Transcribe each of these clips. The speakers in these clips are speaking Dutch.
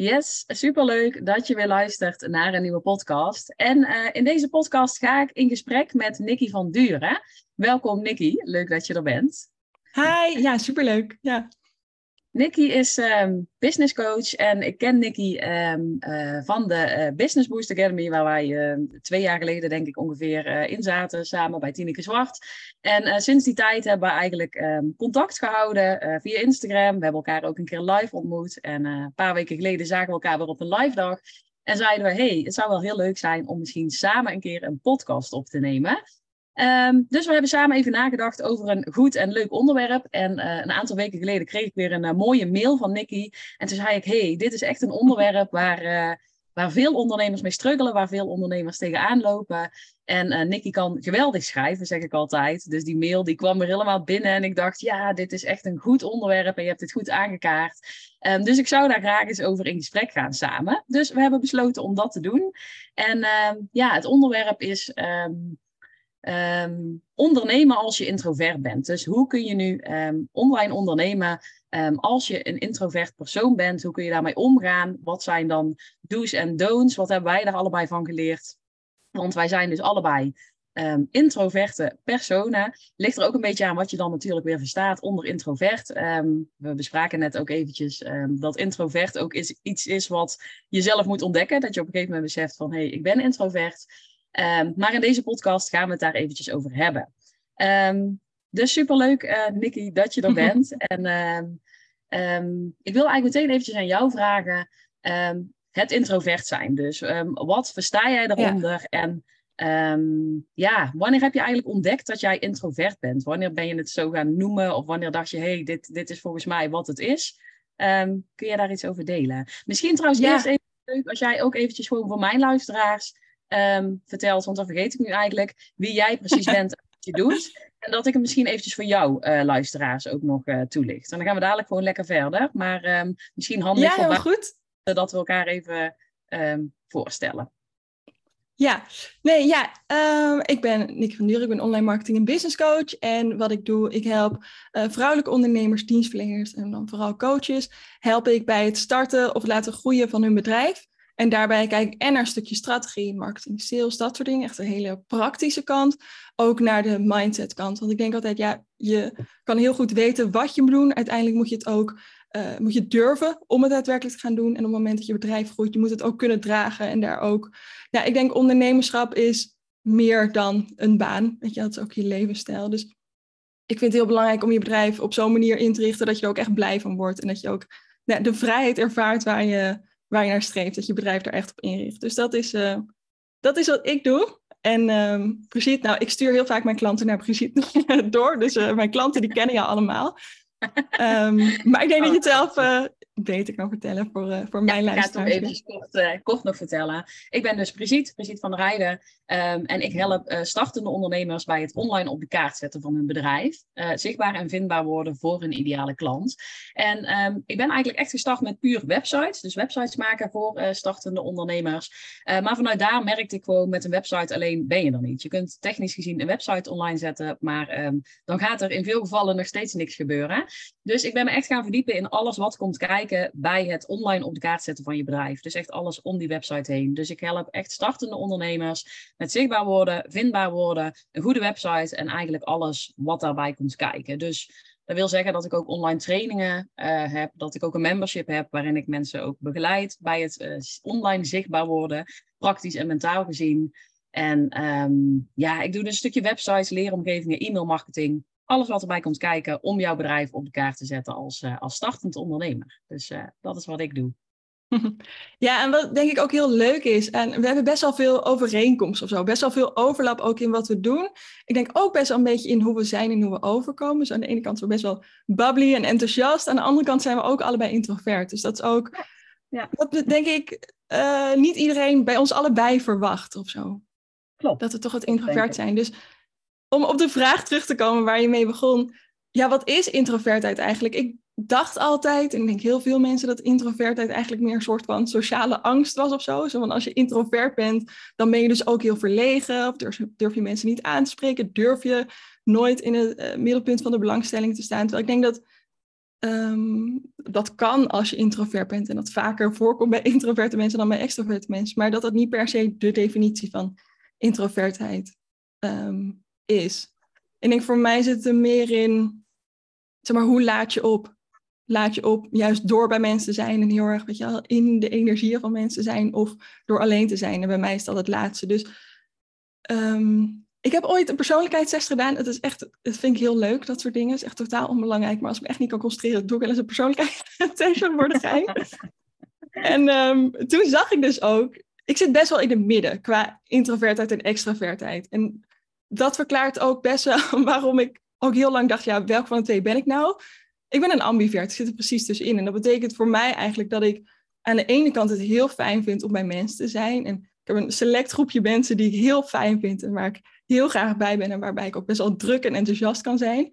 Yes, superleuk dat je weer luistert naar een nieuwe podcast. En uh, in deze podcast ga ik in gesprek met Nikki van Duren. Welkom Nikki, leuk dat je er bent. Hi, ja, superleuk. Ja. Nikki is um, business coach en ik ken Nikki um, uh, van de uh, Business Boost Academy, waar wij uh, twee jaar geleden denk ik ongeveer in zaten, samen bij Tineke Zwart. En sinds die tijd hebben we eigenlijk contact gehouden via Instagram. We hebben elkaar ook een keer live ontmoet en een paar weken geleden zagen we elkaar weer op een live dag. En zeiden we, hey, het zou wel heel leuk zijn om misschien samen een keer een podcast op te nemen. Um, dus we hebben samen even nagedacht over een goed en leuk onderwerp. En uh, een aantal weken geleden kreeg ik weer een uh, mooie mail van Nikki. En toen zei ik, hey, dit is echt een onderwerp waar, uh, waar veel ondernemers mee struggelen, waar veel ondernemers tegenaan lopen. En Nikki kan geweldig schrijven, zeg ik altijd. Dus die mail die kwam er helemaal binnen en ik dacht, ja, dit is echt een goed onderwerp en je hebt het goed aangekaart. Um, dus ik zou daar graag eens over in gesprek gaan samen. Dus we hebben besloten om dat te doen. En ja, het onderwerp is... Um, ondernemen als je introvert bent. Dus hoe kun je nu um, online ondernemen um, als je een introvert persoon bent? Hoe kun je daarmee omgaan? Wat zijn dan do's en don'ts? Wat hebben wij daar allebei van geleerd? Want wij zijn dus allebei introverte personen. Ligt er ook een beetje aan wat je dan natuurlijk weer verstaat onder introvert. we bespraken net ook eventjes dat introvert ook is, iets is wat je zelf moet ontdekken. Dat je op een gegeven moment beseft van hé, hey, ik ben introvert. Um, maar in deze podcast gaan we het daar eventjes over hebben. Um, dus superleuk, uh, Nikki, dat je er bent. en um, ik wil eigenlijk meteen eventjes aan jou vragen. het introvert zijn. Dus wat versta jij daaronder? Ja. En ja, wanneer heb je eigenlijk ontdekt dat jij introvert bent? Wanneer ben je het zo gaan noemen? Of wanneer dacht je, hé, hey, dit, dit is volgens mij wat het is? kun je daar iets over delen? Misschien trouwens ja. eerst even leuk als jij ook eventjes gewoon voor mijn luisteraars um, vertelt, want dan vergeet ik nu eigenlijk wie jij precies bent en wat je doet. En dat ik het misschien eventjes voor jou, uh, luisteraars, ook nog uh, toelicht. En dan gaan we dadelijk gewoon lekker verder. Maar um, misschien handig ja, heel goed. dat we elkaar even um, voorstellen. Ja, nee, ja, ik ben Nick van Duur, ik ben online marketing en business coach. En wat ik doe, ik help uh, vrouwelijke ondernemers, dienstverleners en dan vooral coaches, help ik bij het starten of laten groeien van hun bedrijf. En daarbij kijk ik en naar een stukje strategie, marketing, sales, dat soort dingen. Echt een hele praktische kant. Ook naar de mindset kant. Want ik denk altijd, ja, je kan heel goed weten wat je moet doen. Uiteindelijk moet je het ook uh, moet je durven om het daadwerkelijk te gaan doen. En op het moment dat je bedrijf groeit, je moet het ook kunnen dragen. En daar ook, ja, ik denk ondernemerschap is meer dan een baan. Weet je, dat is ook je levensstijl. Dus ik vind het heel belangrijk om je bedrijf op zo'n manier in te richten dat je er ook echt blij van wordt. En dat je ook nou, de vrijheid ervaart waar je waar je naar streeft, dat je bedrijf daar echt op inricht. Dus dat is, uh, dat is wat ik doe. En um, Brigitte, nou, ik stuur heel vaak mijn klanten naar Brigitte door. Dus uh, mijn klanten die kennen je allemaal. Um, maar ik denk dat je het zelf uh, beter kan vertellen voor, uh, voor mijn ja, luisteraars. Ik ga het even kort, uh, kort, nog vertellen. Ik ben dus Brigitte, Brigitte van der Rijden. Um, en ik help uh, startende ondernemers bij het online op de kaart zetten van hun bedrijf. zichtbaar en vindbaar worden voor hun ideale klant. En um, ik ben eigenlijk echt gestart met puur websites. Dus websites maken voor startende ondernemers. maar vanuit daar merkte ik gewoon met een website alleen ben je er niet. Je kunt technisch gezien een website online zetten. Maar um, dan gaat er in veel gevallen nog steeds niks gebeuren. Dus ik ben me echt gaan verdiepen in alles wat komt kijken bij het online op de kaart zetten van je bedrijf. Dus echt alles om die website heen. Dus ik help echt startende ondernemers met zichtbaar worden, vindbaar worden, een goede website en eigenlijk alles wat daarbij komt kijken. Dus dat wil zeggen dat ik ook online trainingen uh, heb, dat ik ook een membership heb waarin ik mensen ook begeleid bij het uh, online zichtbaar worden, praktisch en mentaal gezien. En um, ja, ik doe dus een stukje websites, leeromgevingen, e-mail marketing alles wat erbij komt kijken om jouw bedrijf op de kaart te zetten als, uh, als startend ondernemer. Dus uh, dat is wat ik doe. Ja, en wat denk ik ook heel leuk is, en we hebben best wel veel overeenkomsten of zo, best wel veel overlap ook in wat we doen. Ik denk ook best wel een beetje in hoe we zijn en hoe we overkomen. Dus aan de ene kant zijn we best wel bubbly en enthousiast, aan de andere kant zijn we ook allebei introvert. Dus dat is ook, ja. dat denk ik, uh, niet iedereen bij ons allebei verwacht of zo. Klopt. Dat we toch het introvert zijn. Dus om op de vraag terug te komen waar je mee begon. Ja, wat is introvertheid eigenlijk? Ik dacht altijd, en ik denk heel veel mensen, dat introvertheid eigenlijk meer een soort van sociale angst was of zo. Van als je introvert bent, dan ben je dus ook heel verlegen. Of durf, durf je mensen niet aan te spreken? Durf je nooit in het uh, middelpunt van de belangstelling te staan? Terwijl ik denk dat Ehm, dat kan als je introvert bent en dat vaker voorkomt bij introverte mensen dan bij extroverte mensen. Maar dat dat niet per se de definitie van introvertheid ehm, is. En ik denk voor mij zit er meer in, zeg maar, hoe laat je op? Laat je op juist door bij mensen te zijn en heel erg, weet je wel, in de energie van mensen zijn of door alleen te zijn. En bij mij is dat het laatste. Dus ehm, ik heb ooit een persoonlijkheidstest gedaan. Het is echt, het vind ik heel leuk, dat soort dingen. Het is echt totaal onbelangrijk. Maar als ik me echt niet kan concentreren, doe ik wel eens een persoonlijkheidstest voor de gein. en um, toen zag ik dus ook, ik zit best wel in het midden qua introvertheid en extravertheid. En dat verklaart ook best wel waarom ik ook heel lang dacht, ja, welke van de twee ben ik nou? Ik ben een ambivert, ik zit er precies tussenin. En dat betekent voor mij eigenlijk dat ik aan de ene kant het heel fijn vind om bij mensen te zijn. En ik heb een select groepje mensen die ik heel fijn vind en waar ik heel graag bij ben en waarbij ik ook best wel druk en enthousiast kan zijn.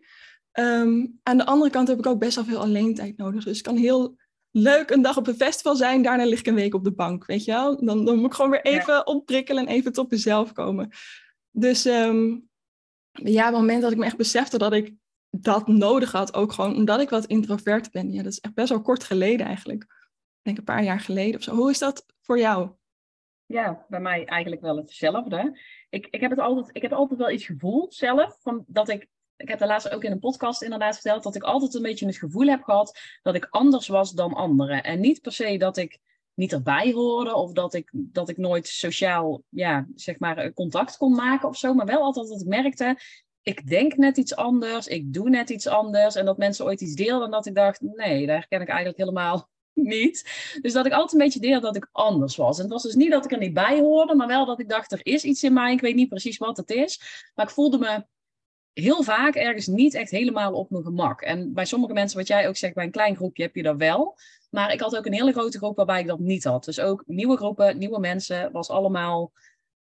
Ehm, aan de andere kant heb ik ook best wel veel alleen tijd nodig. Dus het kan heel leuk een dag op een festival zijn, daarna lig ik een week op de bank, weet je wel? Dan, dan moet ik gewoon weer even ja. opprikkelen en even tot mezelf komen. Dus um, ja, op het moment dat ik me echt besefte dat ik dat nodig had, ook gewoon omdat ik wat introvert ben. Ja, dat is echt best wel kort geleden eigenlijk. Ik denk een paar jaar geleden of zo. Hoe is dat voor jou? Ja, bij mij eigenlijk wel hetzelfde. Ik, ik, heb het altijd, ik heb altijd wel iets gevoeld zelf, van dat ik ik heb de laatst ook in een podcast inderdaad verteld dat ik altijd een beetje het gevoel heb gehad dat ik anders was dan anderen. En niet per se dat ik niet erbij hoorde of dat ik, dat ik nooit sociaal, ja, zeg maar, contact kon maken of zo. Maar wel altijd dat ik merkte, ik denk net iets anders, ik doe net iets anders. En dat mensen ooit iets deelden en dat ik dacht, nee, daar herken ik eigenlijk helemaal niet. Dus dat ik altijd een beetje deelde dat ik anders was. En het was dus niet dat ik er niet bij hoorde, maar wel dat ik dacht, er is iets in mij, ik weet niet precies wat het is. Maar ik voelde me heel vaak ergens niet echt helemaal op mijn gemak. En bij sommige mensen, wat jij ook zegt, bij een klein groepje heb je dat wel. Maar ik had ook een hele grote groep waarbij ik dat niet had. Dus ook nieuwe groepen, nieuwe mensen, was allemaal,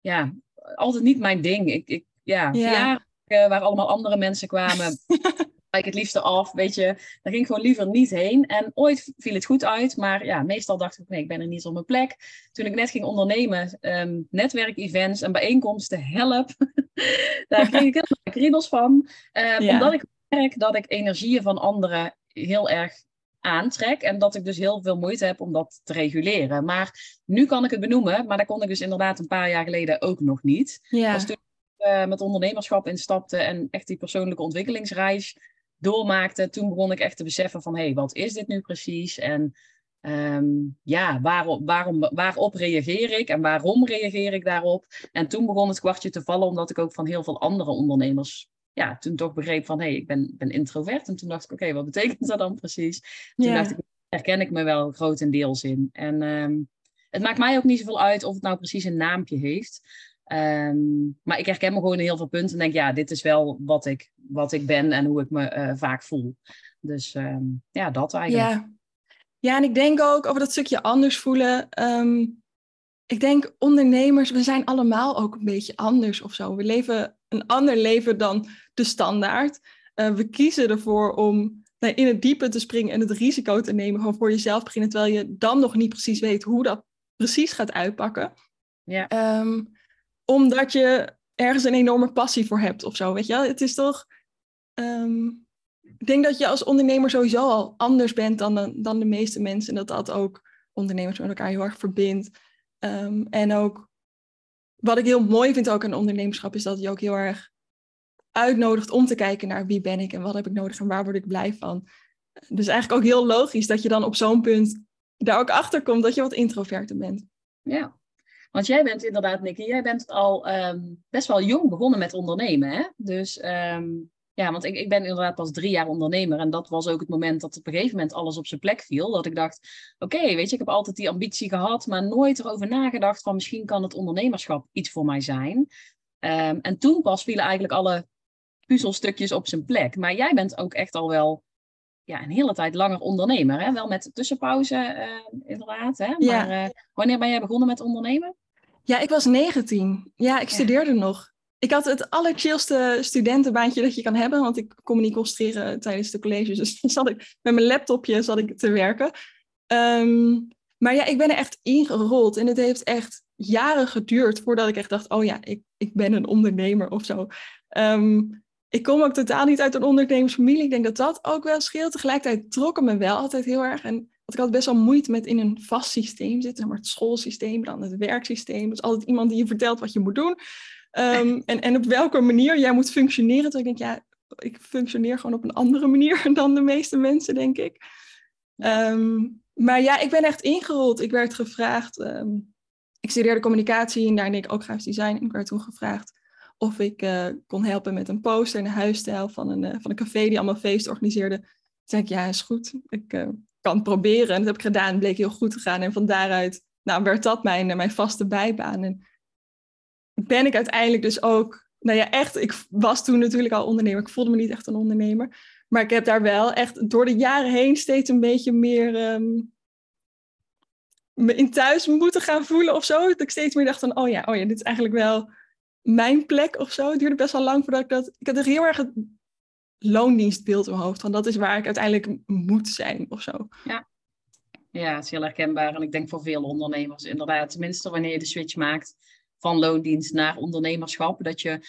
ja, altijd niet mijn ding. Ik, ik ja, ja. waar allemaal andere mensen kwamen, ik het liefste af, weet je. Daar ging ik gewoon liever niet heen. En ooit viel het goed uit, maar ja, meestal dacht ik, nee, ik ben er niet op mijn plek. Toen ik net ging ondernemen, um, netwerkevents en bijeenkomsten, help. Daar kreeg ik heel kriebels van. Um, Omdat ik merk dat ik energieën van anderen heel erg aantrek. En dat ik dus heel veel moeite heb om dat te reguleren. Maar nu kan ik het benoemen, maar dat kon ik dus inderdaad een paar jaar geleden ook nog niet. Ja. toen ik uh, met ondernemerschap instapte en echt die persoonlijke ontwikkelingsreis doormaakte, toen begon ik echt te beseffen van, hé, hey, wat is dit nu precies? En um, ja, waarom, waarop reageer ik en waarom reageer ik daarop? En toen begon het kwartje te vallen, omdat ik ook van heel veel andere ondernemers ja, toen toch begreep van, hé, hey, ik ben, ben introvert. En toen dacht ik, oké, wat betekent dat dan precies? Toen ja. dacht ik, herken ik me wel grotendeels in. En um, het maakt mij ook niet zoveel uit of het nou precies een naampje heeft. Um, maar ik herken me gewoon in heel veel punten en denk, ja, dit is wel wat ik, wat ik ben en hoe ik me uh, vaak voel. Dus um, ja, dat eigenlijk. Ja. ja, en ik denk ook over dat stukje anders voelen. Ik denk ondernemers, we zijn allemaal ook een beetje anders of zo. We leven een ander leven dan de standaard. Uh, we kiezen ervoor om nou, in het diepe te springen en het risico te nemen, gewoon voor jezelf beginnen, terwijl je dan nog niet precies weet hoe dat precies gaat uitpakken. Ja. Um, omdat je ergens een enorme passie voor hebt of zo, weet je Het is toch... Um, ik denk dat je als ondernemer sowieso al anders bent dan de, dan de meeste mensen. En dat dat ook ondernemers met elkaar heel erg verbindt. Um, en ook, wat ik heel mooi vind ook aan ondernemerschap, is dat je ook heel erg uitnodigt om te kijken naar wie ben ik en wat heb ik nodig en waar word ik blij van. Dus eigenlijk ook heel logisch dat je dan op zo'n punt daar ook achter komt dat je wat introverter bent. Ja, want jij bent inderdaad, Nicky, jij bent al um, best wel jong begonnen met ondernemen. Hè? Dus um, ja, want ik, ik ben inderdaad pas drie jaar ondernemer. En dat was ook het moment dat op een gegeven moment alles op zijn plek viel. Dat ik dacht, oké, okay, weet je, ik heb altijd die ambitie gehad, maar nooit erover nagedacht van misschien kan het ondernemerschap iets voor mij zijn. Um, en toen pas vielen eigenlijk alle puzzelstukjes op zijn plek. Maar jij bent ook echt al wel ja, een hele tijd langer ondernemer. Hè? Wel met tussenpauze, uh, inderdaad. Hè? Ja. Maar uh, wanneer ben jij begonnen met ondernemen? Ja, ik was 19. Ja, ik studeerde nog. Ik had het allerchillste studentenbaantje dat je kan hebben, want ik kon me niet concentreren tijdens de colleges. Dus zat ik met mijn laptopje zat ik te werken. Um, maar ja, ik ben er echt ingerold en het heeft echt jaren geduurd voordat ik echt dacht, oh ja, ik, ik ben een ondernemer of zo. Um, ik kom ook totaal niet uit een ondernemersfamilie. Ik denk dat dat ook wel scheelt. Tegelijkertijd trok me wel altijd heel erg. En had ik altijd best wel moeite met in een vast systeem zitten. Maar het schoolsysteem, dan het werksysteem. Dus altijd iemand die je vertelt wat je moet doen. Ehm, en, en op welke manier jij moet functioneren. Toen ik denk, ja, ik functioneer gewoon op een andere manier dan de meeste mensen, denk ik. Ehm, maar ja, ik ben echt ingerold. Ik werd gevraagd, ehm, ik studeerde communicatie en daar deed ik ook grafisch design. En ik werd toen gevraagd of ik uh, kon helpen met een poster en een huisstijl van een, uh, van een café die allemaal feesten organiseerde. Toen zei ik, ja, is goed. Ik uh, kan het proberen. En dat heb ik gedaan. Het bleek heel goed te gaan. En van daaruit nou, werd dat mijn, mijn vaste bijbaan. En ben ik uiteindelijk dus ook, nou ja, echt, ik was toen natuurlijk al ondernemer. Ik voelde me niet echt een ondernemer. Maar ik heb daar wel echt door de jaren heen steeds een beetje meer um, me in thuis moeten gaan voelen of zo. Dat ik steeds meer dacht van, oh ja, oh ja, dit is eigenlijk wel mijn plek of zo. Het duurde best wel lang voordat ik dat... Ik had er heel erg het loondienstbeeld in mijn hoofd. Van dat is waar ik uiteindelijk moet zijn of zo. Ja. Ja, is heel herkenbaar. En ik denk voor veel ondernemers inderdaad. Tenminste, wanneer je de switch maakt van loondienst naar ondernemerschap. Dat je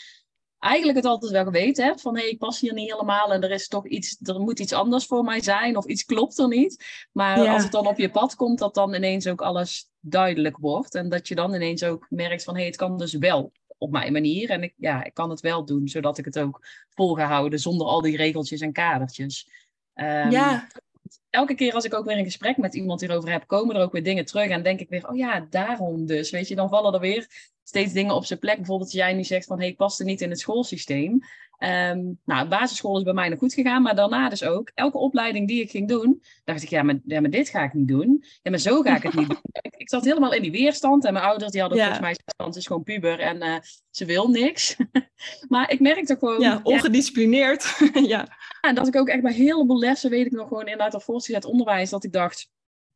eigenlijk het altijd wel geweten hebt. Van hé, hey, ik pas hier niet helemaal. En er is toch iets, er moet iets anders voor mij zijn. Of iets klopt er niet. Maar als het dan op je pad komt, dat dan ineens ook alles duidelijk wordt. En dat je dan ineens ook merkt van hé, hey, het kan dus wel op mijn manier. En ik, ja, ik kan het wel doen, zodat ik het ook volgehouden zonder al die regeltjes en kadertjes. Um, ja. Elke keer als ik ook weer een gesprek met iemand hierover heb, komen er ook weer dingen terug. En denk ik weer, oh ja, daarom dus. Weet je, dan vallen er weer steeds dingen op zijn plek. Bijvoorbeeld jij nu zegt van, hé, hey, ik paste niet in het schoolsysteem. Um, nou, basisschool is bij mij nog goed gegaan, maar daarna dus ook. Elke opleiding die ik ging doen, dacht ik, ja, maar, ja, maar dit ga ik niet doen. Ja, maar zo ga ik het niet doen. Ik, ik, zat helemaal in die weerstand en mijn ouders die hadden ja. volgens mij stand is gewoon puber en uh, ze wil niks. maar ik merkte gewoon... Ja, ongedisciplineerd. ja. En dat ik ook echt bij een heleboel lessen, weet ik nog gewoon inderdaad al voortgezet onderwijs, dat ik dacht,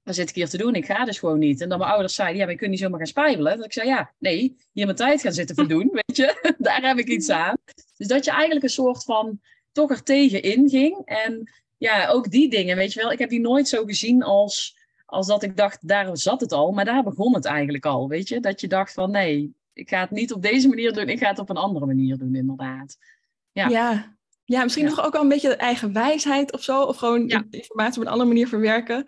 wat zit ik hier te doen? Ik ga dus gewoon niet. En dan mijn ouders zeiden, ja, maar je kunt niet zomaar gaan spijbelen. Dat ik zei, ja, nee, hier mijn tijd gaan zitten verdoen, weet je. Daar heb ik iets aan. Dus dat je eigenlijk een soort van toch er tegen inging. En ja, ook die dingen, weet je wel. Ik heb die nooit zo gezien als, als dat ik dacht, daar zat het al. Maar daar begon het eigenlijk al, weet je. Dat je dacht van, nee, ik ga het niet op deze manier doen. Ik ga het op een andere manier doen, inderdaad. Ja, ja. ja misschien nog ook wel een beetje eigen wijsheid of zo. Of gewoon ja. informatie op een andere manier verwerken.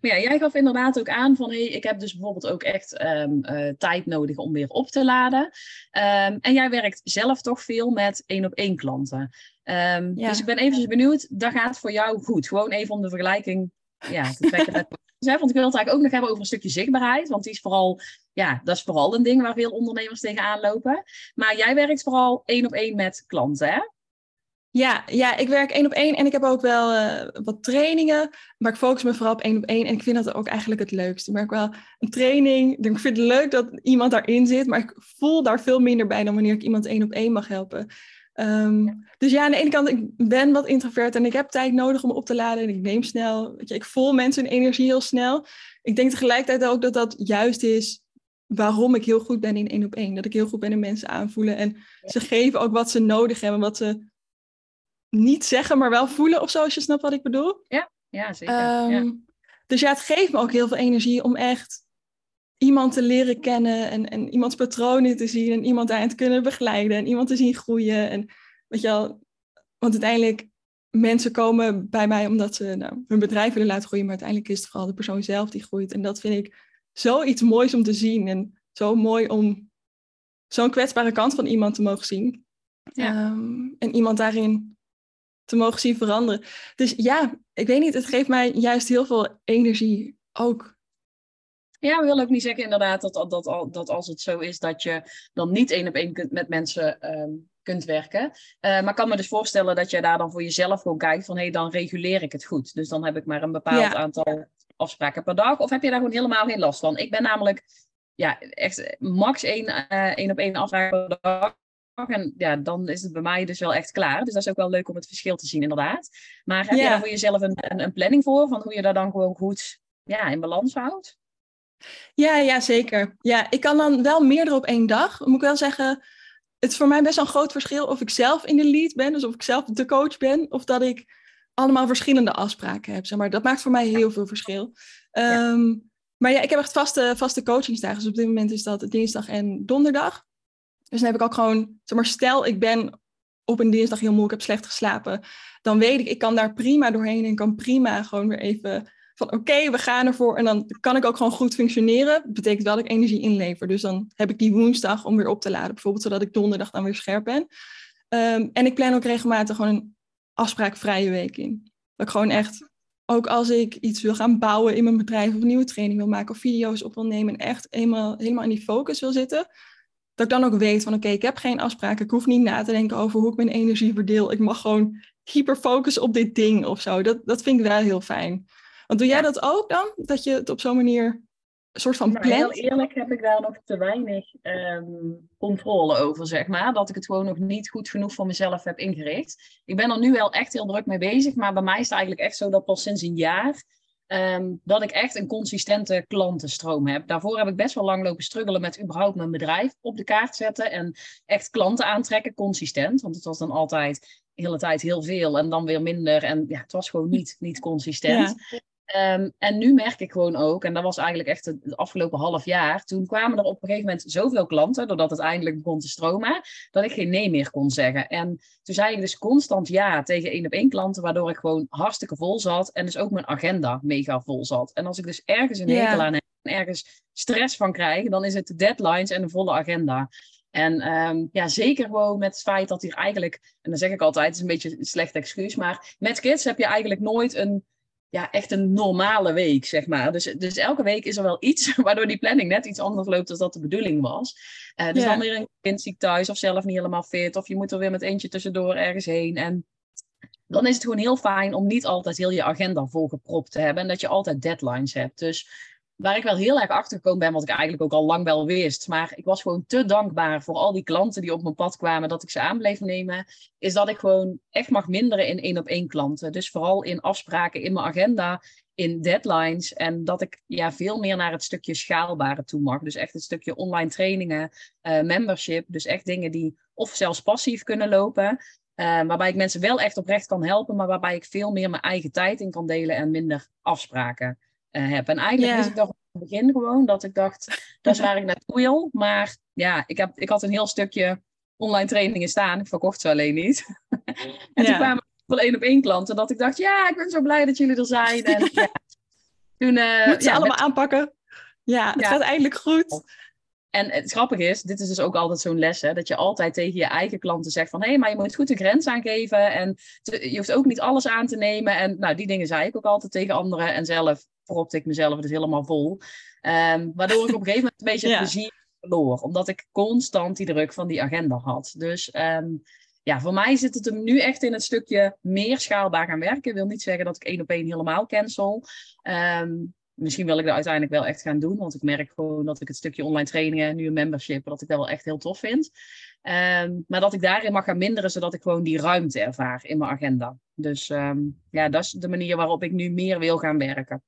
Maar ja, jij gaf inderdaad ook aan van, hey, ik heb dus bijvoorbeeld ook echt um, uh, tijd nodig om weer op te laden. Um, en jij werkt zelf toch veel met één op één klanten. Um, ja. Dus ik ben eventjes benieuwd, dat gaat voor jou goed. Gewoon even om de vergelijking ja, te trekken met want ik wil het eigenlijk ook nog hebben over een stukje zichtbaarheid. Want die is vooral, ja, dat is vooral een ding waar veel ondernemers tegenaan lopen. Maar jij werkt vooral één op één met klanten, hè? Ja, ja, ik werk één op één en ik heb ook wel uh, wat trainingen, maar ik focus me vooral op één op één en ik vind dat ook eigenlijk het leukste. Ik merk wel een training, ik vind het leuk dat iemand daarin zit, maar ik voel daar veel minder bij dan wanneer ik iemand één op één mag helpen. Um, ja. Dus ja, aan de ene kant, ik ben wat introvert en ik heb tijd nodig om op te laden en ik neem snel, weet je, ik voel mensen hun energie heel snel. Ik denk tegelijkertijd ook dat dat juist is waarom ik heel goed ben in één op één. Dat ik heel goed ben in mensen aanvoelen en ze geven ook wat ze nodig hebben, wat ze niet zeggen, maar wel voelen of zo, als je snapt wat ik bedoel. Ja, ja zeker. Um, ja. Dus ja, het geeft me ook heel veel energie om echt iemand te leren kennen en, en iemands patronen te zien en iemand daarin te kunnen begeleiden en iemand te zien groeien. En weet je wel, want uiteindelijk mensen komen bij mij omdat ze nou, hun bedrijf willen laten groeien, maar uiteindelijk is het vooral de persoon zelf die groeit. En dat vind ik zoiets moois om te zien en zo mooi om zo'n kwetsbare kant van iemand te mogen zien. Ja. Um, en iemand daarin te mogen zien veranderen. Dus ja, ik weet niet, het geeft mij juist heel veel energie ook. Ja, we willen ook niet zeggen inderdaad dat, dat, dat, dat als het zo is dat je dan niet één op één kunt, met mensen um, kunt werken. Uh, maar ik kan me dus voorstellen dat je daar dan voor jezelf gewoon kijkt van hé, hey, dan reguleer ik het goed. Dus dan heb ik maar een bepaald ja. aantal afspraken per dag. Of heb je daar gewoon helemaal geen last van? Ik ben namelijk ja, echt max één, uh, één op één afspraak per dag. En ja, dan is het bij mij dus wel echt klaar. Dus dat is ook wel leuk om het verschil te zien, inderdaad. Maar heb ja. je daar voor jezelf een, een, een, planning voor? Van hoe je dat dan gewoon goed ja, in balans houdt? Ja, ja, zeker. Ja, ik kan dan wel meerdere op één dag. Moet ik wel zeggen, het is voor mij best wel een groot verschil of ik zelf in de lead ben, dus of ik zelf de coach ben, of dat ik allemaal verschillende afspraken heb. Zeg maar. Dat maakt voor mij heel veel verschil. Ja. Um, maar ja, ik heb echt vaste, vaste coachingsdagen. Dus op dit moment is dat dinsdag en donderdag. Dus dan heb ik ook gewoon, zeg maar, stel ik ben op een dinsdag heel moe, ik heb slecht geslapen, dan weet ik, ik kan daar prima doorheen en kan prima gewoon weer even van oké, we gaan ervoor. En dan kan ik ook gewoon goed functioneren. Dat betekent wel dat ik energie inlever. Dus dan heb ik die woensdag om weer op te laden, bijvoorbeeld, zodat ik donderdag dan weer scherp ben. Ehm, en ik plan ook regelmatig gewoon een afspraakvrije week in. Dat ik gewoon echt, ook als ik iets wil gaan bouwen in mijn bedrijf, of nieuwe training wil maken, of video's op wil nemen, en echt eenmaal, helemaal in die focus wil zitten, dat ik dan ook weet van oké, ik heb geen afspraken. Ik hoef niet na te denken over hoe ik mijn energie verdeel. Ik mag gewoon hyper focussen op dit ding of zo. Dat, dat vind ik wel heel fijn. Want doe jij dat ook dan? Dat je het op zo'n manier een soort van nou, Heel eerlijk heb ik daar nog te weinig um, controle over, zeg maar. Dat ik het gewoon nog niet goed genoeg voor mezelf heb ingericht. Ik ben er nu wel echt heel druk mee bezig, maar bij mij is het eigenlijk echt zo dat pas sinds een jaar Ehm, dat ik echt een consistente klantenstroom heb. Daarvoor heb ik best wel lang lopen struggelen met überhaupt mijn bedrijf op de kaart zetten en echt klanten aantrekken, consistent. Want het was dan altijd de hele tijd heel veel en dan weer minder. En ja, het was gewoon niet, niet consistent. Ehm, en nu merk ik gewoon ook, en dat was eigenlijk echt het, afgelopen half jaar, toen kwamen er op een gegeven moment zoveel klanten, doordat het eindelijk begon te stromen, dat ik geen nee meer kon zeggen. En toen zei ik dus constant ja tegen één op één klanten, waardoor ik gewoon hartstikke vol zat en dus ook mijn agenda mega vol zat. En als ik dus ergens een hekel aan heb en ergens stress van krijg, dan is het de deadlines en de volle agenda. En um, ja, zeker gewoon met het feit dat hier eigenlijk, en dan zeg ik altijd, het is een beetje een slecht excuus, maar met kids heb je eigenlijk nooit een ja, echt een normale week, zeg maar. Dus, dus elke week is er wel iets waardoor die planning net iets anders loopt dan dat de bedoeling was. Uh, dus dan weer een kind ziek thuis of zelf niet helemaal fit. Of je moet er weer met eentje tussendoor ergens heen. En dan is het gewoon heel fijn om niet altijd heel je agenda volgepropt te hebben. En dat je altijd deadlines hebt. Dus waar ik wel heel erg achter gekomen ben, wat ik eigenlijk ook al lang wel wist. Maar ik was gewoon te dankbaar voor al die klanten die op mijn pad kwamen, dat ik ze aan bleef nemen. Is dat ik gewoon echt mag minderen in één op één klanten. Dus vooral in afspraken in mijn agenda, in deadlines. En dat ik ja, veel meer naar het stukje schaalbare toe mag. Dus echt het stukje online trainingen, uh, membership. Dus echt dingen die of zelfs passief kunnen lopen. Uh, waarbij ik mensen wel echt oprecht kan helpen, maar waarbij ik veel meer mijn eigen tijd in kan delen en minder afspraken. Eh, heb. En eigenlijk yeah. wist ik dat op het begin gewoon, dat ik dacht, dat is waar ik naartoe wil. Maar ja, ik, heb, ik had een heel stukje online trainingen staan. Ik verkocht ze alleen niet. en toen kwamen wel één op één klanten dat ik dacht, ja, ik ben zo blij dat jullie er zijn. En, ja. Toen, uh, Moet ze allemaal aanpakken. Ja, het gaat eindelijk goed. En het grappige is, dit is dus ook altijd zo'n les, hè, dat je altijd tegen je eigen klanten zegt van, hé, hey, maar je moet goed de grens aangeven en je hoeft ook niet alles aan te nemen. En nou, die dingen zei ik ook altijd tegen anderen en zelf propte ik mezelf dus helemaal vol. Um, waardoor ik op een gegeven moment een beetje het plezier verloor. Omdat ik constant die druk van die agenda had. Dus um, ja, voor mij zit het hem nu echt in het stukje meer schaalbaar gaan werken. Ik wil niet zeggen dat ik één op één helemaal cancel. Um, misschien wil ik dat uiteindelijk wel echt gaan doen. Want ik merk gewoon dat ik het stukje online trainingen, nu een membership, dat ik dat wel echt heel tof vind. Um, maar dat ik daarin mag gaan minderen, zodat ik gewoon die ruimte ervaar in mijn agenda. Dus um, ja, dat is de manier waarop ik nu meer wil gaan werken.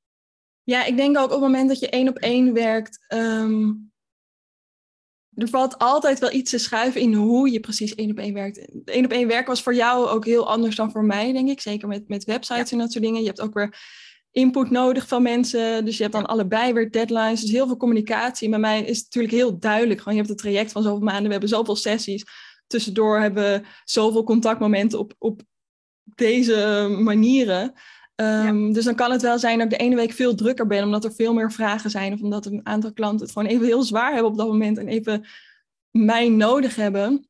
Ja, ik denk ook op het moment dat je één op één werkt, um, er valt altijd wel iets te schuiven in hoe je precies één op één werkt. Één op één werken was voor jou ook heel anders dan voor mij, denk ik. Zeker met, met websites en dat soort dingen. Je hebt ook weer input nodig van mensen. Dus je hebt dan allebei weer deadlines. Dus heel veel communicatie. Bij mij is het natuurlijk heel duidelijk. Gewoon, je hebt het traject van zoveel maanden. We hebben zoveel sessies. Tussendoor hebben we zoveel contactmomenten op, op deze manieren. Um, Dus dan kan het wel zijn dat ik de ene week veel drukker ben, omdat er veel meer vragen zijn. Of omdat een aantal klanten het gewoon even heel zwaar hebben op dat moment en even mij nodig hebben.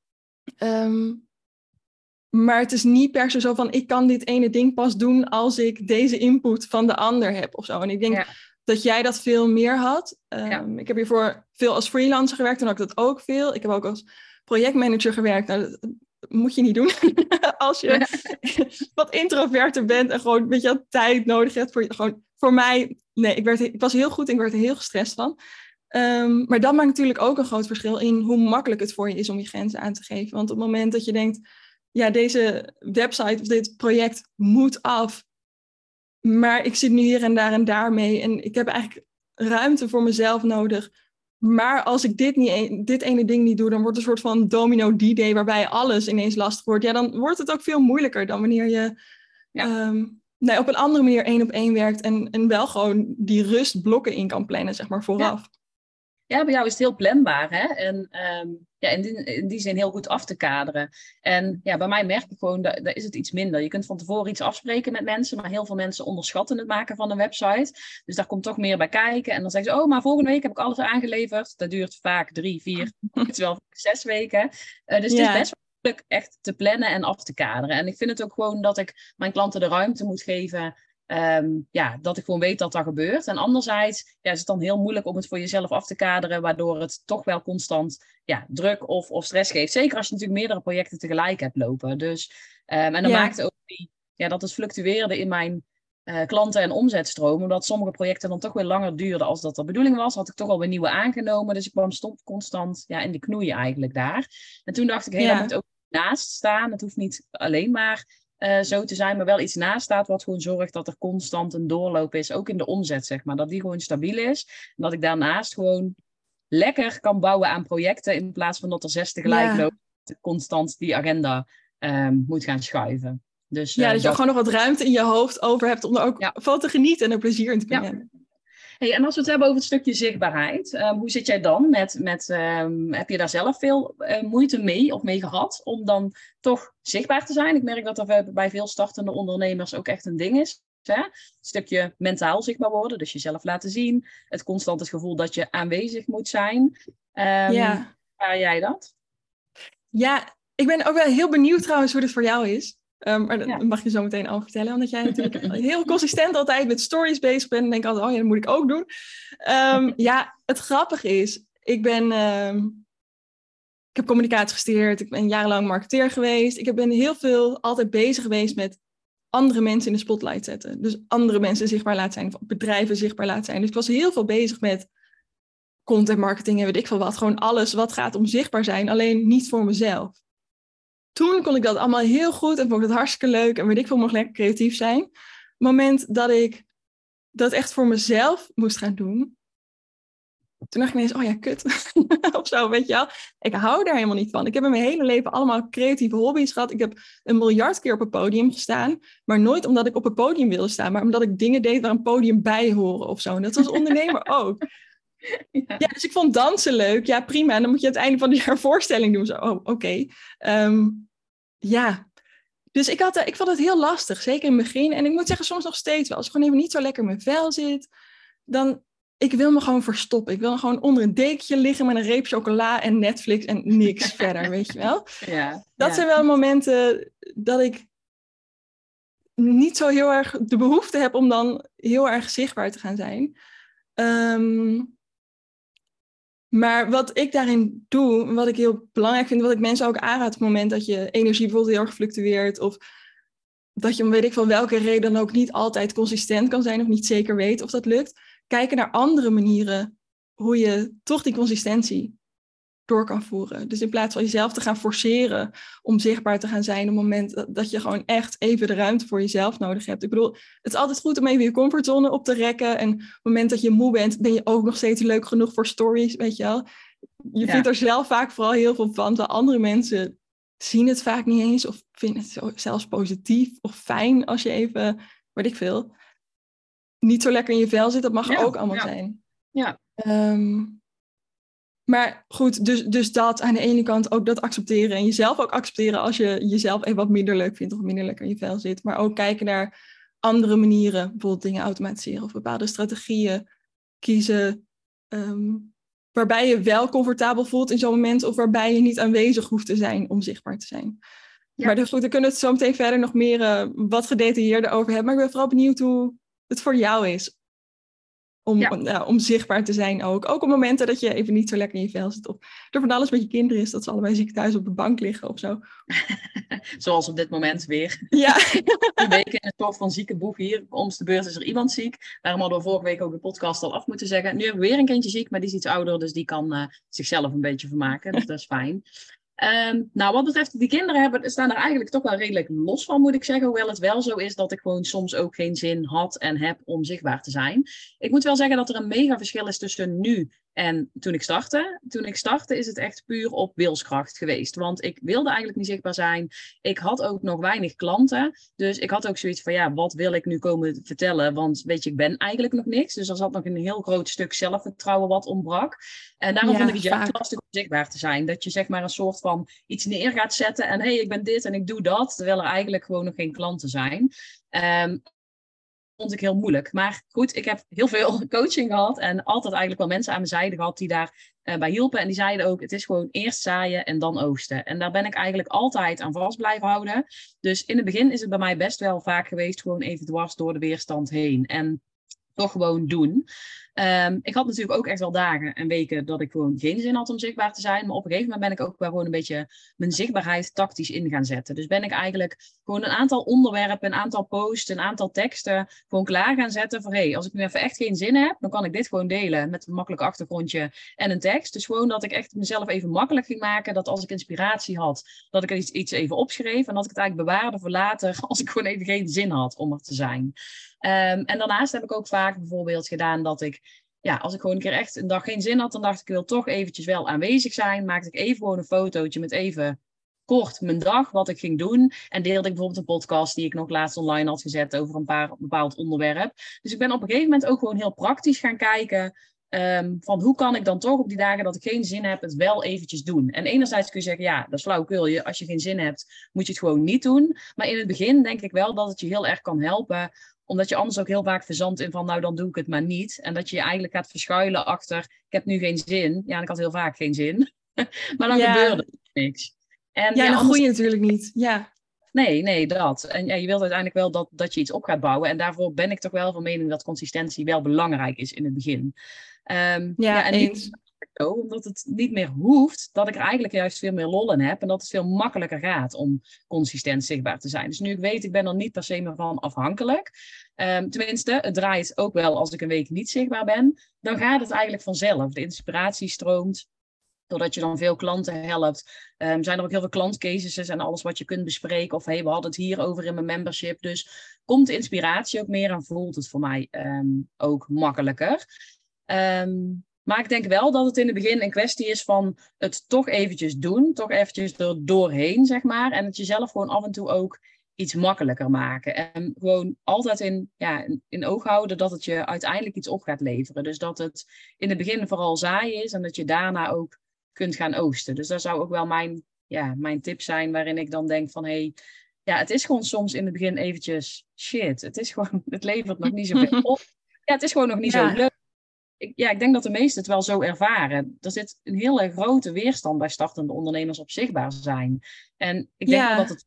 Um, maar het is niet per se zo van ik kan dit ene ding pas doen als ik deze input van de ander heb of zo. En ik denk dat jij dat veel meer had. Um, ja. Ik heb hiervoor veel als freelancer gewerkt en had ik dat ook veel. Ik heb ook als projectmanager gewerkt. Nou, dat moet je niet doen als je wat introverter bent en gewoon een beetje tijd nodig hebt voor je. Gewoon voor mij, nee, ik, werd, ik was heel goed en ik werd er heel gestrest van. Um, maar dat maakt natuurlijk ook een groot verschil in hoe makkelijk het voor je is om je grenzen aan te geven. Want op het moment dat je denkt, ja, deze website of dit project moet af. Maar ik zit nu hier en daar en daar mee. En ik heb eigenlijk ruimte voor mezelf nodig. Maar als ik dit, niet, dit ene ding niet doe, dan wordt het een soort van domino D-day waarbij alles ineens lastig wordt. Ja, dan wordt het ook veel moeilijker dan wanneer je ja. um, nee, op een andere manier één op één werkt en, en wel gewoon die rustblokken in kan plannen, zeg maar, vooraf. ja, bij jou is het heel planbaar. Hè? En ehm, ja, in die, in die zin heel goed af te kaderen. En ja, bij mij merk ik gewoon, dat, daar is het iets minder. Je kunt van tevoren iets afspreken met mensen, maar heel veel mensen onderschatten het maken van een website. Dus daar komt toch meer bij kijken. En dan zeggen ze, oh, maar volgende week heb ik alles aangeleverd. Dat duurt vaak drie, vier, wel zes weken. Uh, dus het is best wel echt te plannen en af te kaderen. En ik vind het ook gewoon dat ik mijn klanten de ruimte moet geven Ehm, ja, dat ik gewoon weet dat dat gebeurt. En anderzijds ja, is het dan heel moeilijk om het voor jezelf af te kaderen, waardoor het toch wel constant ja, druk of, of stress geeft. Zeker als je natuurlijk meerdere projecten tegelijk hebt lopen. Dus, um, en dan maakt ook die, ja, dat het fluctueerde in mijn uh, klanten- en omzetstroom. Omdat sommige projecten dan toch weer langer duurden als dat de bedoeling was. Had ik toch al weer nieuwe aangenomen. Dus ik kwam stond constant ja, in de knoeien eigenlijk daar. En toen dacht ik, hé, hey, ja. moet ook naast staan. Het hoeft niet alleen maar uh, zo te zijn, maar wel iets naast staat wat gewoon zorgt dat er constant een doorloop is, ook in de omzet, zeg maar. Dat die gewoon stabiel is. En dat ik daarnaast gewoon lekker kan bouwen aan projecten in plaats van dat er zes tegelijk ja. lopen, constant die agenda um, moet gaan schuiven. Dus, ja, uh, dat je gewoon nog wat ruimte in je hoofd over hebt om er ook ja. van te genieten en er plezier in te brengen. Hey, en als we het hebben over het stukje zichtbaarheid, um, hoe zit jij dan met, met um, heb je daar zelf veel uh, moeite mee of mee gehad om dan toch zichtbaar te zijn? Ik merk dat dat bij veel startende ondernemers ook echt een ding is. Hè? Een stukje mentaal zichtbaar worden, dus jezelf laten zien. Het constant het gevoel dat je aanwezig moet zijn. Um, ja. Waar jij dat? Ja, ik ben ook wel heel benieuwd trouwens hoe dit voor jou is. Um, maar dat mag je zo meteen al vertellen, omdat jij natuurlijk heel consistent altijd met stories bezig bent. En denk altijd, oh ja, dat moet ik ook doen. Um, ja, het grappige is, ik ben, um, ik heb communicatie gestudeerd, ik ben jarenlang marketeer geweest. Ik ben heel veel altijd bezig geweest met andere mensen in de spotlight zetten. Dus andere mensen zichtbaar laten zijn, of bedrijven zichtbaar laten zijn. Dus ik was heel veel bezig met content marketing en weet ik veel wat. Gewoon alles wat gaat om zichtbaar zijn, alleen niet voor mezelf toen kon ik dat allemaal heel goed en vond ik het hartstikke leuk en weet ik veel, nog lekker creatief zijn. Het moment dat ik dat echt voor mezelf moest gaan doen, toen dacht ik ineens, oh ja, kut. of zo, weet je wel. Ik hou daar helemaal niet van. Ik heb in mijn hele leven allemaal creatieve hobby's gehad. Ik heb een miljard keer op het podium gestaan. Maar nooit omdat ik op het podium wilde staan. Maar omdat ik dingen deed waar een podium bij horen of zo. En dat was ondernemer ook. Ja. ja. dus ik vond dansen leuk. Ja, prima. En dan moet je aan het einde van het jaar voorstelling doen. Zo, oh, oké. Okay. Um, ehm, ja, dus ik, had, ik vond het heel lastig, zeker in het begin. En ik moet zeggen, soms nog steeds wel. Als ik gewoon even niet zo lekker in mijn vel zit, dan... Ik wil me gewoon verstoppen. Ik wil gewoon onder een dekentje liggen met een reep chocola en Netflix en niks verder, weet je wel? Ja, dat zijn wel momenten dat ik niet zo heel erg de behoefte heb om dan heel erg zichtbaar te gaan zijn. Um, maar wat ik daarin doe, wat ik heel belangrijk vind, wat ik mensen ook aanraad op het moment dat je energie bijvoorbeeld heel erg fluctueert of dat je om weet ik van welke reden dan ook niet altijd consistent kan zijn of niet zeker weet of dat lukt, kijken naar andere manieren hoe je toch die consistentie door kan voeren. Dus in plaats van jezelf te gaan forceren om zichtbaar te gaan zijn op het moment dat, je gewoon echt even de ruimte voor jezelf nodig hebt. Ik bedoel, het is altijd goed om even je comfortzone op te rekken. En op het moment dat je moe bent, ben je ook nog steeds leuk genoeg voor stories, weet je wel. Je vindt er zelf vaak vooral heel veel van, terwijl andere mensen zien het vaak niet eens of vinden het zelfs positief of fijn als je even, weet ik veel, niet zo lekker in je vel zit. Dat mag er ook allemaal zijn. Ja. Um, maar goed, dus, dus dat aan de ene kant ook dat accepteren en jezelf ook accepteren als je jezelf even wat minder leuk vindt of minder lekker in je vel zit. Maar ook kijken naar andere manieren, bijvoorbeeld dingen automatiseren of bepaalde strategieën kiezen. Ehm, waarbij je wel comfortabel voelt in zo'n moment of waarbij je niet aanwezig hoeft te zijn om zichtbaar te zijn. Maar dus goed, dan kunnen we het zo meteen verder nog meer uh, wat gedetailleerder over hebben. Maar ik ben vooral benieuwd hoe het voor jou is om, ja. om zichtbaar te zijn ook. Ook op momenten dat je even niet zo lekker in je vel zit. Of er van alles met je kinderen is, dat ze allebei ziek thuis op de bank liggen of zo. Zoals op dit moment weer. Ja. Een week in het soort van zieke boef hier. Om de beurt is er iemand ziek. Daarom hadden we vorige week ook de podcast al af moeten zeggen. Nu hebben we weer een kindje ziek, maar die is iets ouder. Dus die kan uh, zichzelf een beetje vermaken. Dus dat is fijn. Um, nou, wat betreft die kinderen hebben, staan er eigenlijk toch wel redelijk los van, moet ik zeggen. Hoewel het wel zo is dat ik gewoon soms ook geen zin had en heb om zichtbaar te zijn. Ik moet wel zeggen dat er een mega verschil is tussen nu En toen ik startte, toen ik startte is het echt puur op wilskracht geweest. Want ik wilde eigenlijk niet zichtbaar zijn. Ik had ook nog weinig klanten. Dus ik had ook zoiets van, ja, wat wil ik nu komen vertellen? Want weet je, ik ben eigenlijk nog niks. Dus er zat nog een heel groot stuk zelfvertrouwen wat ontbrak. En daarom vind ik het juist lastig om zichtbaar te zijn. Dat je zeg maar een soort van iets neer gaat zetten. En hé, hey, ik ben dit en ik doe dat. Terwijl er eigenlijk gewoon nog geen klanten zijn. Um, vond ik heel moeilijk. Maar goed, ik heb heel veel coaching gehad en altijd eigenlijk wel mensen aan mijn zijde gehad die daar uh, hielpen. En die zeiden ook, het is gewoon eerst zaaien en dan oogsten. En daar ben ik eigenlijk altijd aan vast blijven houden. Dus in het begin is het bij mij best wel vaak geweest, gewoon even dwars door de weerstand heen. En toch gewoon doen. Um, ik had natuurlijk ook echt wel dagen en weken dat ik gewoon geen zin had om zichtbaar te zijn. Maar op een gegeven moment ben ik ook gewoon een beetje mijn zichtbaarheid tactisch in gaan zetten. Dus ben ik eigenlijk gewoon een aantal onderwerpen, een aantal posts, een aantal teksten gewoon klaar gaan zetten. Voor hé, als ik nu even echt geen zin heb, dan kan ik dit gewoon delen met een makkelijk achtergrondje en een tekst. Dus gewoon dat ik echt mezelf even makkelijk ging maken. Dat als ik inspiratie had, dat ik iets, iets even opschreef. En dat ik het eigenlijk bewaarde voor later als ik gewoon even geen zin had om er te zijn. Um, en daarnaast heb ik ook vaak bijvoorbeeld gedaan dat ik ja, als ik gewoon een keer echt een dag geen zin had, dan dacht ik, ik wil toch eventjes wel aanwezig zijn. Maakte ik even gewoon een fotootje met even kort mijn dag, wat ik ging doen. En deelde ik bijvoorbeeld een podcast die ik nog laatst online had gezet over een paar, bepaald onderwerp. Dus ik ben op een gegeven moment ook gewoon heel praktisch gaan kijken. Um, van hoe kan ik dan toch op die dagen dat ik geen zin heb, het wel eventjes doen. En enerzijds kun je zeggen, ja, dat is flauwkul. Je, als je geen zin hebt, moet je het gewoon niet doen. Maar in het begin denk ik wel dat het je heel erg kan helpen omdat je anders ook heel vaak verzandt in van, nou dan doe ik het maar niet. En dat je je eigenlijk gaat verschuilen achter, ik heb nu geen zin. Ja, ik had heel vaak geen zin. maar dan gebeurde er niks. En, ja, ja dan groei je natuurlijk niet. Ja. Nee, nee, dat. En ja, je wilt uiteindelijk wel dat, dat je iets op gaat bouwen. En daarvoor ben ik toch wel van mening dat consistentie wel belangrijk is in het begin. Um, ja, ja, en eens omdat het niet meer hoeft, dat ik eigenlijk juist veel meer lol in heb en dat het veel makkelijker gaat om consistent zichtbaar te zijn. Dus nu ik weet, ik ben er niet per se meer van afhankelijk. Um, tenminste, het draait ook wel als ik een week niet zichtbaar ben, dan gaat het eigenlijk vanzelf. De inspiratie stroomt, doordat je dan veel klanten helpt, um, zijn er ook heel veel klantcases en alles wat je kunt bespreken. Of hey, we hadden het hier over in mijn membership. Dus komt de inspiratie ook meer en voelt het voor mij um, ook makkelijker. Um, maar ik denk wel dat het in het begin een kwestie is van het toch eventjes doen, toch eventjes er doorheen, zeg maar. En het jezelf gewoon af en toe ook iets makkelijker maken. En gewoon altijd in, ja, in oog houden dat het je uiteindelijk iets op gaat leveren. Dus dat het in het begin vooral zaaien is en dat je daarna ook kunt gaan oosten. Dus dat zou ook wel mijn, ja, mijn tip zijn waarin ik dan denk van hé, hey, ja, het is gewoon soms in het begin eventjes shit. Het is gewoon, het levert nog niet zoveel op. Ja, het is gewoon nog niet zo leuk ik, ja, ik denk dat de meesten het wel zo ervaren. Er zit een hele grote weerstand bij startende ondernemers op zichtbaar zijn. En ik denk dat het,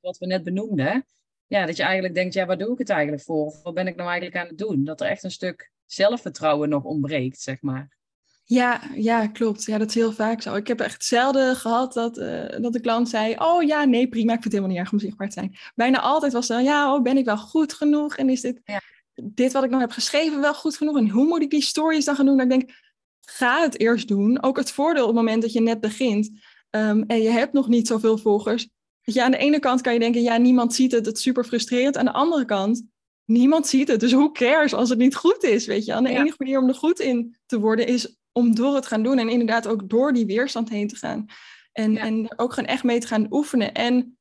wat we net benoemden, ja, dat je eigenlijk denkt, ja, waar doe ik het eigenlijk voor? Of wat ben ik nou eigenlijk aan het doen? Dat er echt een stuk zelfvertrouwen nog ontbreekt, zeg maar. Ja, ja, klopt. Ja, dat is heel vaak zo. Ik heb echt zelden gehad dat, uh, dat de klant zei: Oh ja, nee, prima, ik vind het helemaal niet erg om zichtbaar te zijn. Bijna altijd was dan: Ja, oh, ben ik wel goed genoeg? En is dit. Ja dit wat ik nog heb geschreven wel goed genoeg? En hoe moet ik die stories dan gaan doen? Dan ik denk, ga het eerst doen. Ook het voordeel op het moment dat je net begint um, en je hebt nog niet zoveel volgers. Dat je, aan de ene kant kan je denken, ja, niemand ziet het, het is super frustrerend. Aan de andere kant, niemand ziet het. Dus hoe cares als het niet goed is, weet je? En de enige manier om er goed in te worden is om door het gaan doen. En inderdaad ook door die weerstand heen te gaan. En, en ook gewoon echt mee te gaan oefenen. En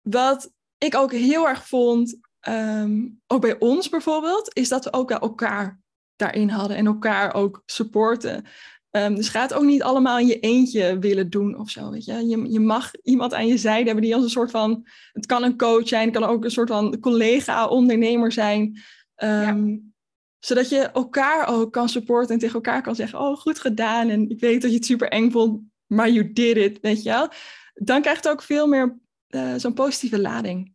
wat ik ook heel erg vond, Ehm, ook bij ons bijvoorbeeld, is dat we ook elkaar daarin hadden en elkaar ook supporten. Um, dus ga het ook niet allemaal in je eentje willen doen of zo. Weet je? Je, je mag iemand aan je zijde hebben die als een soort van. Het kan een coach zijn, het kan ook een soort van collega, ondernemer zijn. Ehm, zodat je elkaar ook kan supporten en tegen elkaar kan zeggen: Oh, goed gedaan. En ik weet dat je het super eng vond, maar you did it. Weet je wel? Dan krijgt het ook veel meer uh, zo'n positieve lading.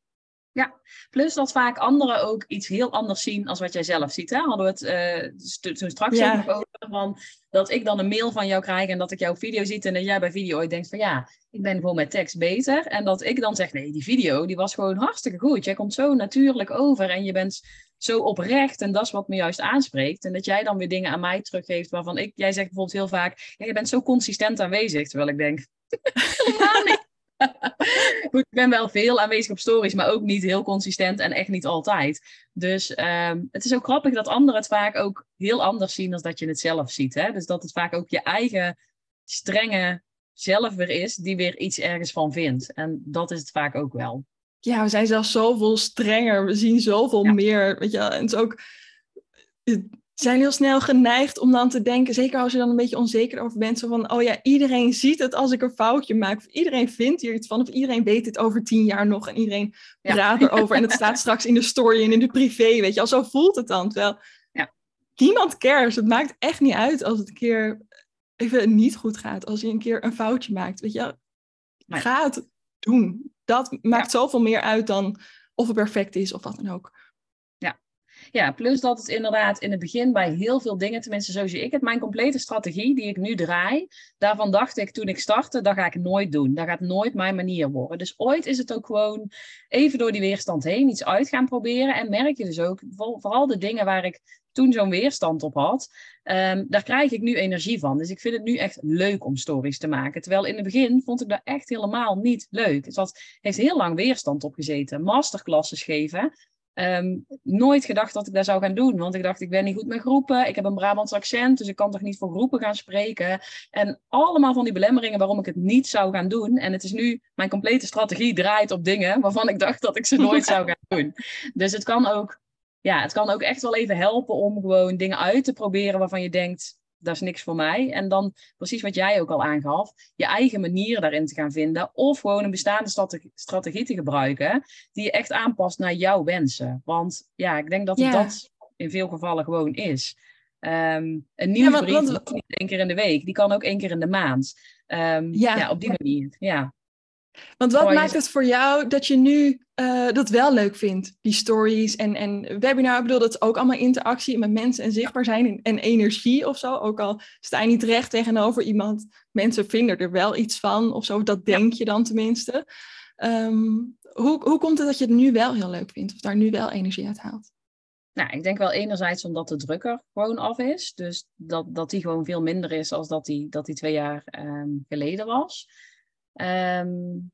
Ja, plus dat vaak anderen ook iets heel anders zien als wat jij zelf ziet. Hè? Hadden we het uh, toen straks ook nog over van dat ik dan een mail van jou krijg en dat ik jouw video ziet en dat jij bij video ooit denkt van ja, ik ben gewoon met tekst beter. En dat ik dan zeg nee, die video die was gewoon hartstikke goed. Jij komt zo natuurlijk over en je bent zo oprecht en dat is wat me juist aanspreekt. En dat jij dan weer dingen aan mij teruggeeft waarvan ik, jij zegt bijvoorbeeld heel vaak, ja, je bent zo consistent aanwezig. Terwijl ik denk, helemaal niet. goed, ik ben wel veel aanwezig op stories, maar ook niet heel consistent en echt niet altijd. Dus ehm, het is ook grappig dat anderen het vaak ook heel anders zien dan dat je het zelf ziet. Hè? Dus dat het vaak ook je eigen strenge zelf weer is, die weer iets ergens van vindt. En dat is het vaak ook wel. Ja, we zijn zelfs zoveel strenger. We zien zoveel meer. Weet je, en het is ook zijn heel snel geneigd om dan te denken, zeker als je dan een beetje onzeker over bent, zo van, oh ja, iedereen ziet het als ik een foutje maak, of iedereen vindt hier iets van, of iedereen weet het over tien jaar nog en iedereen praat erover en het staat straks in de story en in de privé, weet je, al zo voelt het dan. Terwijl ja. niemand cares, het maakt echt niet uit als het een keer even niet goed gaat, als je een keer een foutje maakt, weet je, ga het doen. Dat maakt zoveel meer uit dan of het perfect is of wat dan ook. Ja, plus dat het inderdaad in het begin bij heel veel dingen, tenminste zo zie ik het, mijn complete strategie die ik nu draai, daarvan dacht ik toen ik startte, dat ga ik nooit doen. Dat gaat nooit mijn manier worden. Dus ooit is het ook gewoon even door die weerstand heen iets uit gaan proberen. En merk je dus ook, vooral de dingen waar ik toen zo'n weerstand op had, um, daar krijg ik nu energie van. Dus ik vind het nu echt leuk om stories te maken. Terwijl in het begin vond ik dat echt helemaal niet leuk. Had, heeft heel lang weerstand op gezeten. Masterclasses geven, Ehm, nooit gedacht dat ik dat zou gaan doen. Want ik dacht, ik ben niet goed met groepen. Ik heb een Brabants accent, dus ik kan toch niet voor groepen gaan spreken. En allemaal van die belemmeringen waarom ik het niet zou gaan doen. En het is nu, mijn complete strategie draait op dingen waarvan ik dacht dat ik ze nooit zou gaan doen. Dus het kan ook, ja, het kan ook echt wel even helpen om gewoon dingen uit te proberen waarvan je denkt, dat is niks voor mij. En dan precies wat jij ook al aangaf, je eigen manier daarin te gaan vinden. Of gewoon een bestaande strategie, te gebruiken die je echt aanpast naar jouw wensen. Want ja, ik denk dat dat in veel gevallen gewoon is. Um, een nieuwsbrief ja, want, niet één keer in de week, die kan ook één keer in de maand. Um, ja. op die manier. Ja. Want wat maakt het voor jou dat je nu uh, dat wel leuk vindt, die stories en, en webinar? Ik bedoel, dat is ook allemaal interactie met mensen en zichtbaar zijn en, en, energie of zo. Ook al sta je niet recht tegenover iemand, mensen vinden er wel iets van of zo. Dat denk je dan tenminste. Um, hoe, hoe komt het dat je het nu wel heel leuk vindt of daar nu wel energie uit haalt? Nou, ik denk wel enerzijds omdat de drukker gewoon af is. Dus dat, dat die gewoon veel minder is als dat die, dat die twee jaar um, geleden was. Um,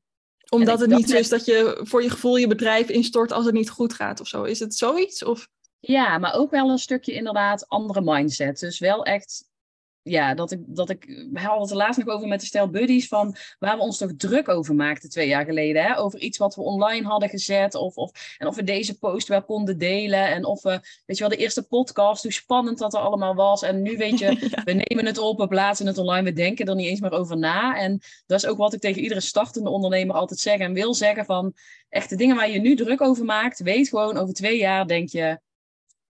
Omdat het niet zo is dat je voor je gevoel je bedrijf instort als het niet goed gaat of zo. Is het zoiets? Of? Ja, maar ook wel een stukje inderdaad andere mindset. Dus wel echt ja, dat ik, dat ik, we hadden het er laatst nog over met de stel buddies van waar we ons toch druk over maakten twee jaar geleden. Hè? Over iets wat we online hadden gezet of, of, en of we deze post wel konden delen en of we, weet je wel, de eerste podcast, hoe spannend dat er allemaal was. En nu weet je, we nemen het op, we plaatsen het online, we denken er niet eens meer over na. En dat is ook wat ik tegen iedere startende ondernemer altijd zeg en wil zeggen van, echt de dingen waar je nu druk over maakt, weet gewoon over twee jaar denk je,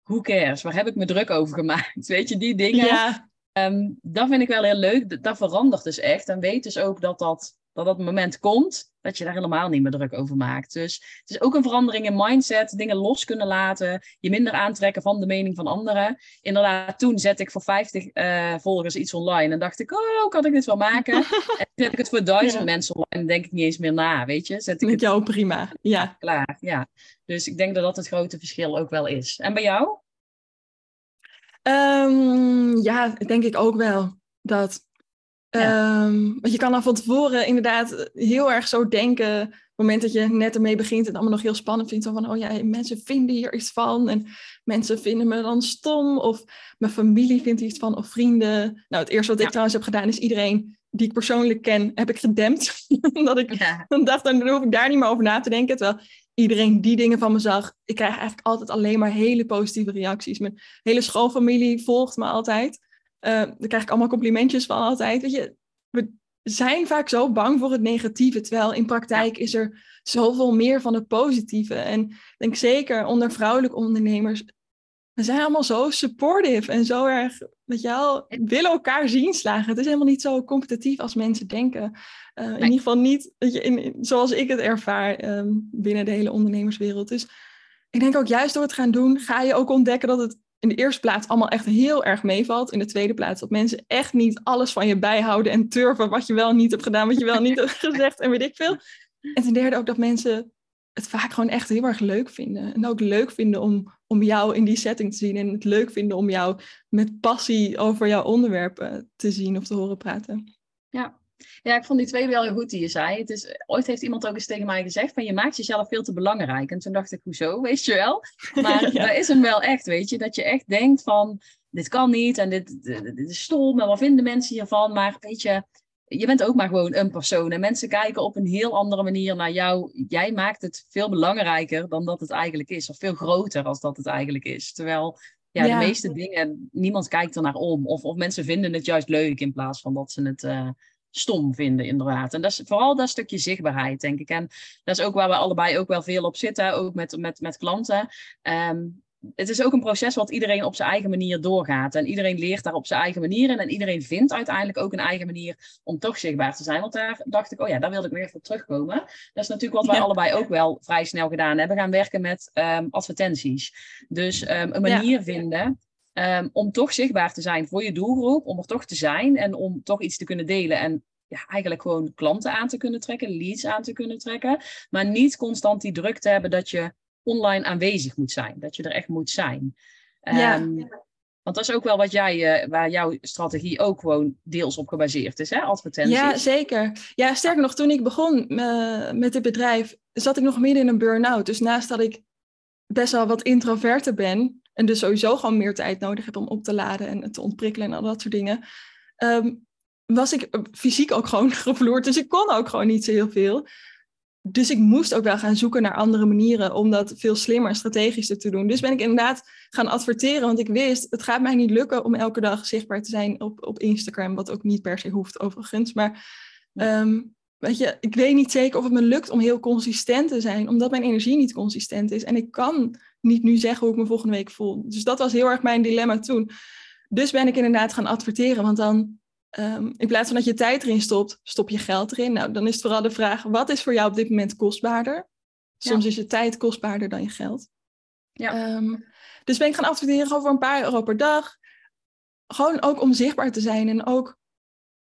who cares, waar heb ik me druk over gemaakt? Weet je, die dingen... Ja Um, dat vind ik wel heel leuk. Dat verandert dus echt. En weet dus ook dat dat, dat dat moment komt dat je daar helemaal niet meer druk over maakt. Dus het is ook een verandering in mindset. Dingen los kunnen laten. Je minder aantrekken van de mening van anderen. Inderdaad, toen zet ik voor 50 uh, eh, volgers iets online. En dacht ik, oh, kan ik dit wel maken? en zet ik het voor duizend mensen online. denk ik niet eens meer na, weet je. Zet ik Met jou prima, ja. Klaar, ja. Dus ik denk dat dat het grote verschil ook wel is. En bij jou? Um, ja, denk ik ook wel. Dat, ehm, want je kan dan van tevoren inderdaad heel erg zo denken. Op het moment dat je net ermee begint en allemaal nog heel spannend vindt. Van, oh ja, mensen vinden hier iets van. En mensen vinden me dan stom. Of mijn familie vindt iets van. Of vrienden. Nou, het eerste wat ik trouwens heb gedaan is iedereen die ik persoonlijk ken, heb ik gedempt. dat ik dacht, dan hoef ik daar niet meer over na te denken. Terwijl iedereen die dingen van me zag. Ik krijg eigenlijk altijd alleen maar hele positieve reacties. Mijn hele schoolfamilie volgt me altijd. Uh, daar krijg ik allemaal complimentjes van altijd. Weet je, we zijn vaak zo bang voor het negatieve. Terwijl in praktijk is er zoveel meer van het positieve. En ik denk zeker onder vrouwelijke ondernemers we zijn allemaal zo supportive en zo erg, je wel, willen elkaar zien slagen. Het is helemaal niet zo competitief als mensen denken. Uh, In ieder geval niet weet je, in, zoals ik het ervaar um, binnen de hele ondernemerswereld. Dus ik denk ook juist door het gaan doen, ga je ook ontdekken dat het in de eerste plaats allemaal echt heel erg meevalt. In de tweede plaats dat mensen echt niet alles van je bijhouden en turven wat je wel niet hebt gedaan, wat je wel niet hebt gezegd en weet ik veel. En ten derde ook dat mensen het vaak gewoon echt heel erg leuk vinden. En ook leuk vinden om, om jou in die setting te zien. En het leuk vinden om jou met passie over jouw onderwerpen te zien of te horen praten. Ja, Ja, ik vond die twee wel heel goed die je zei. Het is, ooit heeft iemand ook eens tegen mij gezegd van je maakt jezelf veel te belangrijk. En toen dacht ik, hoezo, weet je wel? Maar ja. dat is hem wel echt, weet je. Dat je echt denkt van, dit kan niet en dit, dit, dit is stom en wat vinden mensen hiervan? Maar weet je, je bent ook maar gewoon een persoon. En mensen kijken op een heel andere manier naar jou. Jij maakt het veel belangrijker dan dat het eigenlijk is. Of veel groter als dat het eigenlijk is. Terwijl ja, de meeste dingen, niemand kijkt er naar om. Of, of mensen vinden het juist leuk in plaats van dat ze het uh, stom vinden, inderdaad. En dat is vooral dat stukje zichtbaarheid, denk ik. En dat is ook waar we allebei ook wel veel op zitten, ook met, met, met klanten. Um, het is ook een proces wat iedereen op zijn eigen manier doorgaat. En iedereen leert daar op zijn eigen manier in. En iedereen vindt uiteindelijk ook een eigen manier om toch zichtbaar te zijn. Want daar dacht ik, oh ja, daar wilde ik weer op terugkomen. Dat is natuurlijk wat wij allebei ook wel vrij snel gedaan hebben. Gaan werken met um, advertenties. Dus um, een manier ja. vinden um, om toch zichtbaar te zijn voor je doelgroep. Om er toch te zijn en om toch iets te kunnen delen. En ja, eigenlijk gewoon klanten aan te kunnen trekken, leads aan te kunnen trekken. Maar niet constant die druk te hebben dat je online aanwezig moet zijn. Dat je er echt moet zijn. Ja. Um, want dat is ook wel wat jij, uh, waar jouw strategie ook gewoon deels op gebaseerd is, hè? Advertenties. Ja, zeker. Ja, sterker nog, toen ik begon uh, met dit bedrijf, zat ik nog midden in een burn-out. Dus naast dat ik best wel wat introverter ben, en dus sowieso gewoon meer tijd nodig heb om op te laden en te ontprikkelen en al dat soort dingen, um, was ik fysiek ook gewoon gevloerd. Dus ik kon ook gewoon niet zo heel veel dus ik moest ook wel gaan zoeken naar andere manieren om dat veel slimmer en strategischer te doen. Dus ben ik inderdaad gaan adverteren, want ik wist, het gaat mij niet lukken om elke dag zichtbaar te zijn op, op Instagram, wat ook niet per se hoeft overigens. Maar um, weet je, ik weet niet zeker of het me lukt om heel consistent te zijn, omdat mijn energie niet consistent is. En ik kan niet nu zeggen hoe ik me volgende week voel. Dus dat was heel erg mijn dilemma toen. Dus ben ik inderdaad gaan adverteren, want dan Um, in plaats van dat je tijd erin stopt, stop je geld erin. Nou, dan is het vooral de vraag, wat is voor jou op dit moment kostbaarder? Soms ja. is je tijd kostbaarder dan je geld. Ja. Um, dus ben ik gaan adverteren over een paar euro per dag. Gewoon ook om zichtbaar te zijn. En ook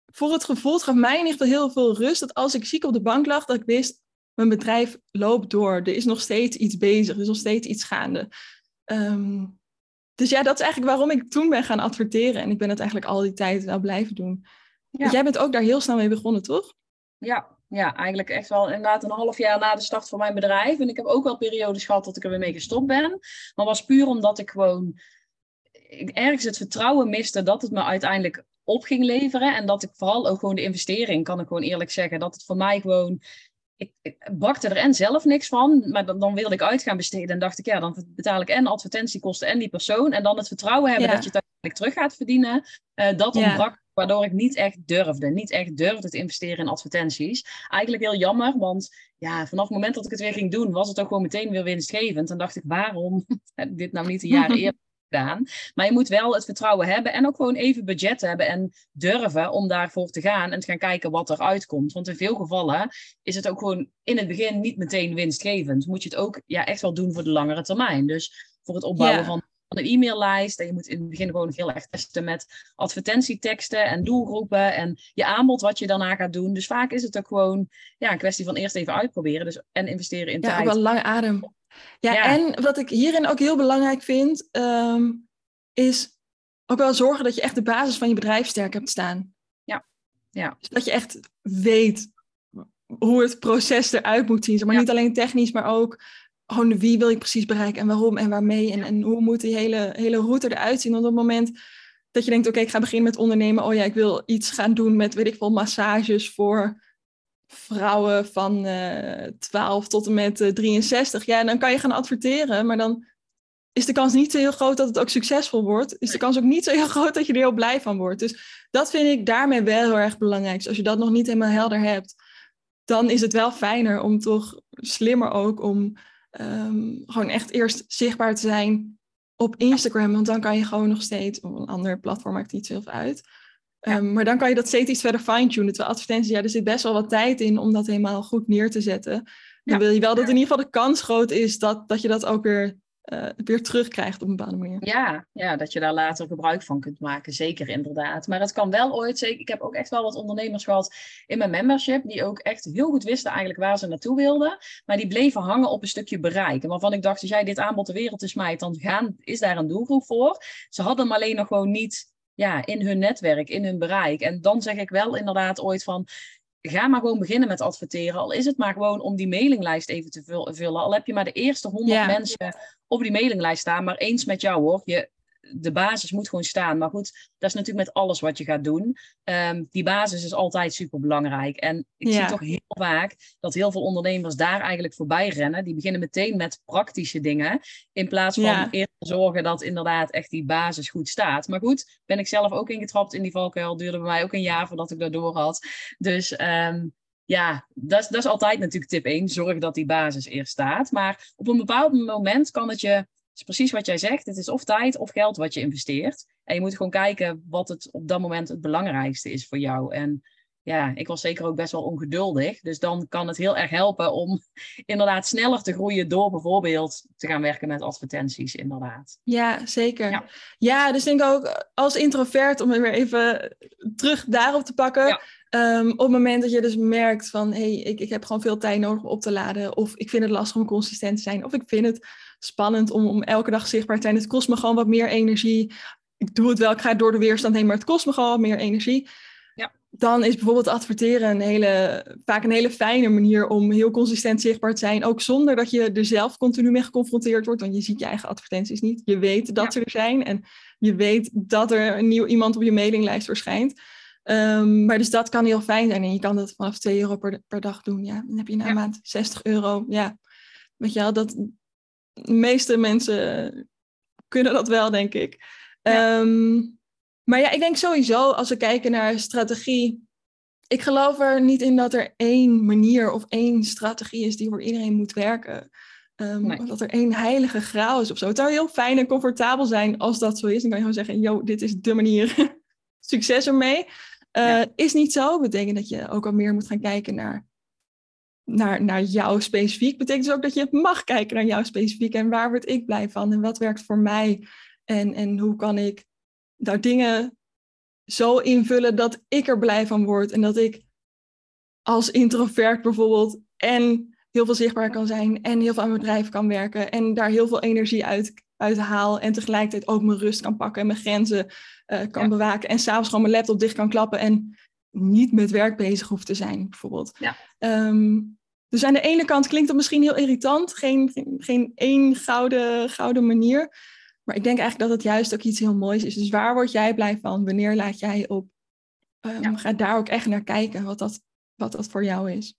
voor het gevoel, het gaf mij in ieder geval heel veel rust. Dat als ik ziek op de bank lag, dat ik wist, mijn bedrijf loopt door. Er is nog steeds iets bezig, er is nog steeds iets gaande. Um, dus ja, dat is eigenlijk waarom ik toen ben gaan adverteren. En ik ben het eigenlijk al die tijd wel blijven doen. Ja. Want jij bent ook daar heel snel mee begonnen, toch? Ja, ja, eigenlijk echt wel inderdaad een half jaar na de start van mijn bedrijf. En ik heb ook wel periodes gehad dat ik er weer mee gestopt ben. Maar was puur omdat ik gewoon ik ergens het vertrouwen miste dat het me uiteindelijk op ging leveren. En dat ik vooral ook gewoon de investering, kan ik gewoon eerlijk zeggen, dat het voor mij gewoon ik, ik bakte er en zelf niks van, maar dan, dan, wilde ik uit gaan besteden en dacht ik, ja, dan betaal ik en advertentiekosten en die persoon en dan het vertrouwen hebben ja. dat je het uiteindelijk terug gaat verdienen. Uh, dat ja. ontbrak, waardoor ik niet echt durfde, niet echt durfde te investeren in advertenties. Eigenlijk heel jammer, want ja, vanaf het moment dat ik het weer ging doen, was het ook gewoon meteen weer winstgevend. En dacht ik, waarom dit nou niet een jaar eerder gedaan. Maar je moet wel het vertrouwen hebben en ook gewoon even budget hebben en durven om daarvoor te gaan en te gaan kijken wat eruit komt. Want in veel gevallen is het ook gewoon in het begin niet meteen winstgevend. Moet je het ook ja, echt wel doen voor de langere termijn. Dus voor het opbouwen ja. van een e-maillijst. En je moet in het begin gewoon heel erg testen met advertentieteksten en doelgroepen en je aanbod wat je daarna gaat doen. Dus vaak is het ook gewoon ja, een kwestie van eerst even uitproberen dus, en investeren in ja, tijd. Ja, wel lange adem. Ja, ja, en wat ik hierin ook heel belangrijk vind, um, is ook wel zorgen dat je echt de basis van je bedrijf sterk hebt staan. Ja, ja. Dus dat je echt weet hoe het proces eruit moet zien. Maar ja. niet alleen technisch, maar ook gewoon wie wil ik precies bereiken en waarom en waarmee. En, en hoe moet die hele, hele route eruit zien. Want op het moment dat je denkt, oké, ik ga beginnen met ondernemen. Oh ja, ik wil iets gaan doen met, weet ik veel, massages voor vrouwen van uh, 12 tot en met uh, 63. Ja, dan kan je gaan adverteren, maar dan is de kans niet zo heel groot dat het ook succesvol wordt. Is de kans ook niet zo heel groot dat je er heel blij van wordt. Dus dat vind ik daarmee wel heel erg belangrijk. Dus als je dat nog niet helemaal helder hebt, dan is het wel fijner om toch slimmer ook om um, gewoon echt eerst zichtbaar te zijn op Instagram. Want dan kan je gewoon nog steeds, op een ander platform maakt niet zoveel uit. Ja. Um, maar dan kan je dat steeds iets verder fine-tunen. Terwijl advertenties, ja, er zit best wel wat tijd in om dat helemaal goed neer te zetten. Dan ja. wil je wel dat in ieder geval de kans groot is dat, dat je dat ook weer, uh, weer terugkrijgt op een bepaalde manier. Ja, ja, dat je daar later gebruik van kunt maken. Zeker, inderdaad. Maar het kan wel ooit, zeker. Ik heb ook echt wel wat ondernemers gehad in mijn membership, die ook echt heel goed wisten eigenlijk waar ze naartoe wilden. Maar die bleven hangen op een stukje bereik. En waarvan ik dacht, als jij dit aanbod de wereld is smijt, dan gaan, is daar een doelgroep voor. Ze hadden hem alleen nog gewoon niet ja, in hun netwerk, in hun bereik. En dan zeg ik wel inderdaad ooit van, ga maar gewoon beginnen met adverteren. Al is het maar gewoon om die mailinglijst even te vullen. Al heb je maar de eerste honderd mensen op die mailinglijst staan, maar eens met jou hoor. Je, de basis moet gewoon staan. Maar goed, dat is natuurlijk met alles wat je gaat doen. Um, die basis is altijd super belangrijk. En ik zie toch heel vaak dat heel veel ondernemers daar eigenlijk voorbij rennen. Die beginnen meteen met praktische dingen. In plaats van ja. eerst zorgen dat inderdaad echt die basis goed staat. Maar goed, ben ik zelf ook ingetrapt in die valkuil. Duurde bij mij ook een jaar voordat ik dat door had. Dus um, ja, dat, dat is altijd natuurlijk tip 1. Zorg dat die basis eerst staat. Maar op een bepaald moment kan het je is precies wat jij zegt. Het is of tijd of geld wat je investeert. En je moet gewoon kijken wat het op dat moment het belangrijkste is voor jou. En ja, ik was zeker ook best wel ongeduldig. Dus dan kan het heel erg helpen om inderdaad sneller te groeien door bijvoorbeeld te gaan werken met advertenties, inderdaad. Ja, zeker. Ja, ja dus denk ook als introvert, om weer even terug daarop te pakken. Ehm, op het moment dat je dus merkt van, hé, hey, ik, ik heb gewoon veel tijd nodig om op te laden. Of ik vind het lastig om consistent te zijn. Of ik vind het spannend om, om elke dag zichtbaar te zijn. Het kost me gewoon wat meer energie. Ik doe het wel, ik ga door de weerstand heen, maar het kost me gewoon wat meer energie. Ja. Dan is bijvoorbeeld adverteren een hele, vaak een hele fijne manier om heel consistent zichtbaar te zijn. Ook zonder dat je er zelf continu mee geconfronteerd wordt. Want je ziet je eigen advertenties niet. Je weet dat ze er zijn en je weet dat er een nieuw iemand op je mailinglijst verschijnt. Um, maar dus dat kan heel fijn zijn. En je kan dat vanaf 2 euro per, per dag doen. Ja. Dan heb je na een maand 60 euro. Ja, weet je wel, dat, de meeste mensen kunnen dat wel, denk ik. Ehm, maar ja, ik denk sowieso, als we kijken naar strategie. Ik geloof er niet in dat er één manier of één strategie is die voor iedereen moet werken. Um, dat er één heilige graal is of zo. Het zou heel fijn en comfortabel zijn als dat zo is. Dan kan je gewoon zeggen, yo, dit is de manier. Succes ermee. Uh, Is niet zo. Betekent dat je ook al meer moet gaan kijken naar naar, naar jou specifiek, betekent dus ook dat je mag kijken naar jou specifiek en waar word ik blij van en wat werkt voor mij en, en hoe kan ik daar dingen zo invullen dat ik er blij van word en dat ik als introvert bijvoorbeeld en heel veel zichtbaar kan zijn en heel veel aan mijn bedrijf kan werken en daar heel veel energie uit, uit haal en tegelijkertijd ook mijn rust kan pakken en mijn grenzen uh, kan bewaken en s'avonds gewoon mijn laptop dicht kan klappen en niet met werk bezig hoeft te zijn, bijvoorbeeld. Ja. Um, dus aan de ene kant klinkt dat misschien heel irritant, geen, geen, geen één gouden, gouden manier. Maar ik denk eigenlijk dat het juist ook iets heel moois is. Dus waar word jij blij van? Wanneer laat jij op? Um, Ga daar ook echt naar kijken wat dat, wat dat voor jou is.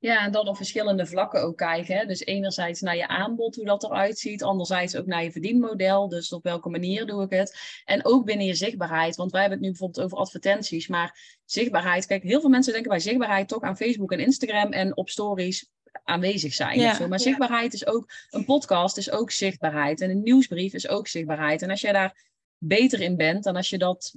Ja, en dan op verschillende vlakken ook kijken. Hè? Dus enerzijds naar je aanbod, hoe dat eruit ziet. Anderzijds ook naar je verdienmodel. Dus op welke manier doe ik het. En ook binnen je zichtbaarheid. Want wij hebben het nu bijvoorbeeld over advertenties. Maar zichtbaarheid, kijk, heel veel mensen denken bij zichtbaarheid toch aan Facebook en Instagram en op stories aanwezig zijn. Ja, zo. Maar zichtbaarheid is ook, een podcast is ook zichtbaarheid. En een nieuwsbrief is ook zichtbaarheid. En als jij daar beter in bent dan als je dat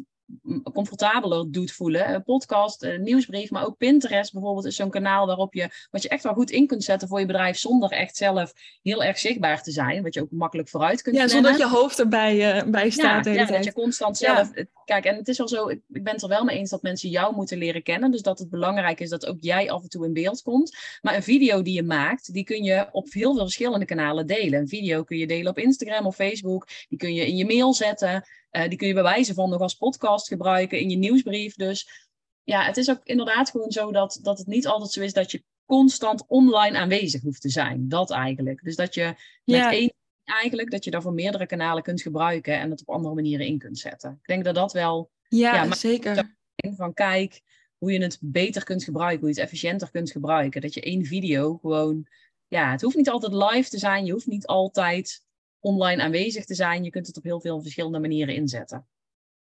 comfortabeler doet voelen. Een podcast, een nieuwsbrief, maar ook Pinterest bijvoorbeeld is zo'n kanaal waarop je, wat je echt wel goed in kunt zetten voor je bedrijf zonder echt zelf heel erg zichtbaar te zijn. Wat je ook makkelijk vooruit kunt Ja, zonder dat je hoofd erbij uh, bij staat. Ja, ja dat je constant zelf... Kijk, en het is wel zo, ik, ik ben het er wel mee eens dat mensen jou moeten leren kennen. Dus dat het belangrijk is dat ook jij af en toe in beeld komt. Maar een video die je maakt, die kun je op heel veel verschillende kanalen delen. Een video kun je delen op Instagram of Facebook. Die kun je in je mail zetten. Uh, die kun je bij wijze van nog als podcast gebruiken in je nieuwsbrief. Dus ja, het is ook inderdaad gewoon zo dat, dat het niet altijd zo is dat je constant online aanwezig hoeft te zijn. Dat eigenlijk. Dus dat je met één eigenlijk, dat je daarvoor meerdere kanalen kunt gebruiken en het op andere manieren in kunt zetten. Ik denk dat dat wel... Ja, ja zeker. Van kijk hoe je het beter kunt gebruiken, hoe je het efficiënter kunt gebruiken. Dat je één video gewoon... Ja, het hoeft niet altijd live te zijn. Je hoeft niet altijd online aanwezig te zijn. Je kunt het op heel veel verschillende manieren inzetten.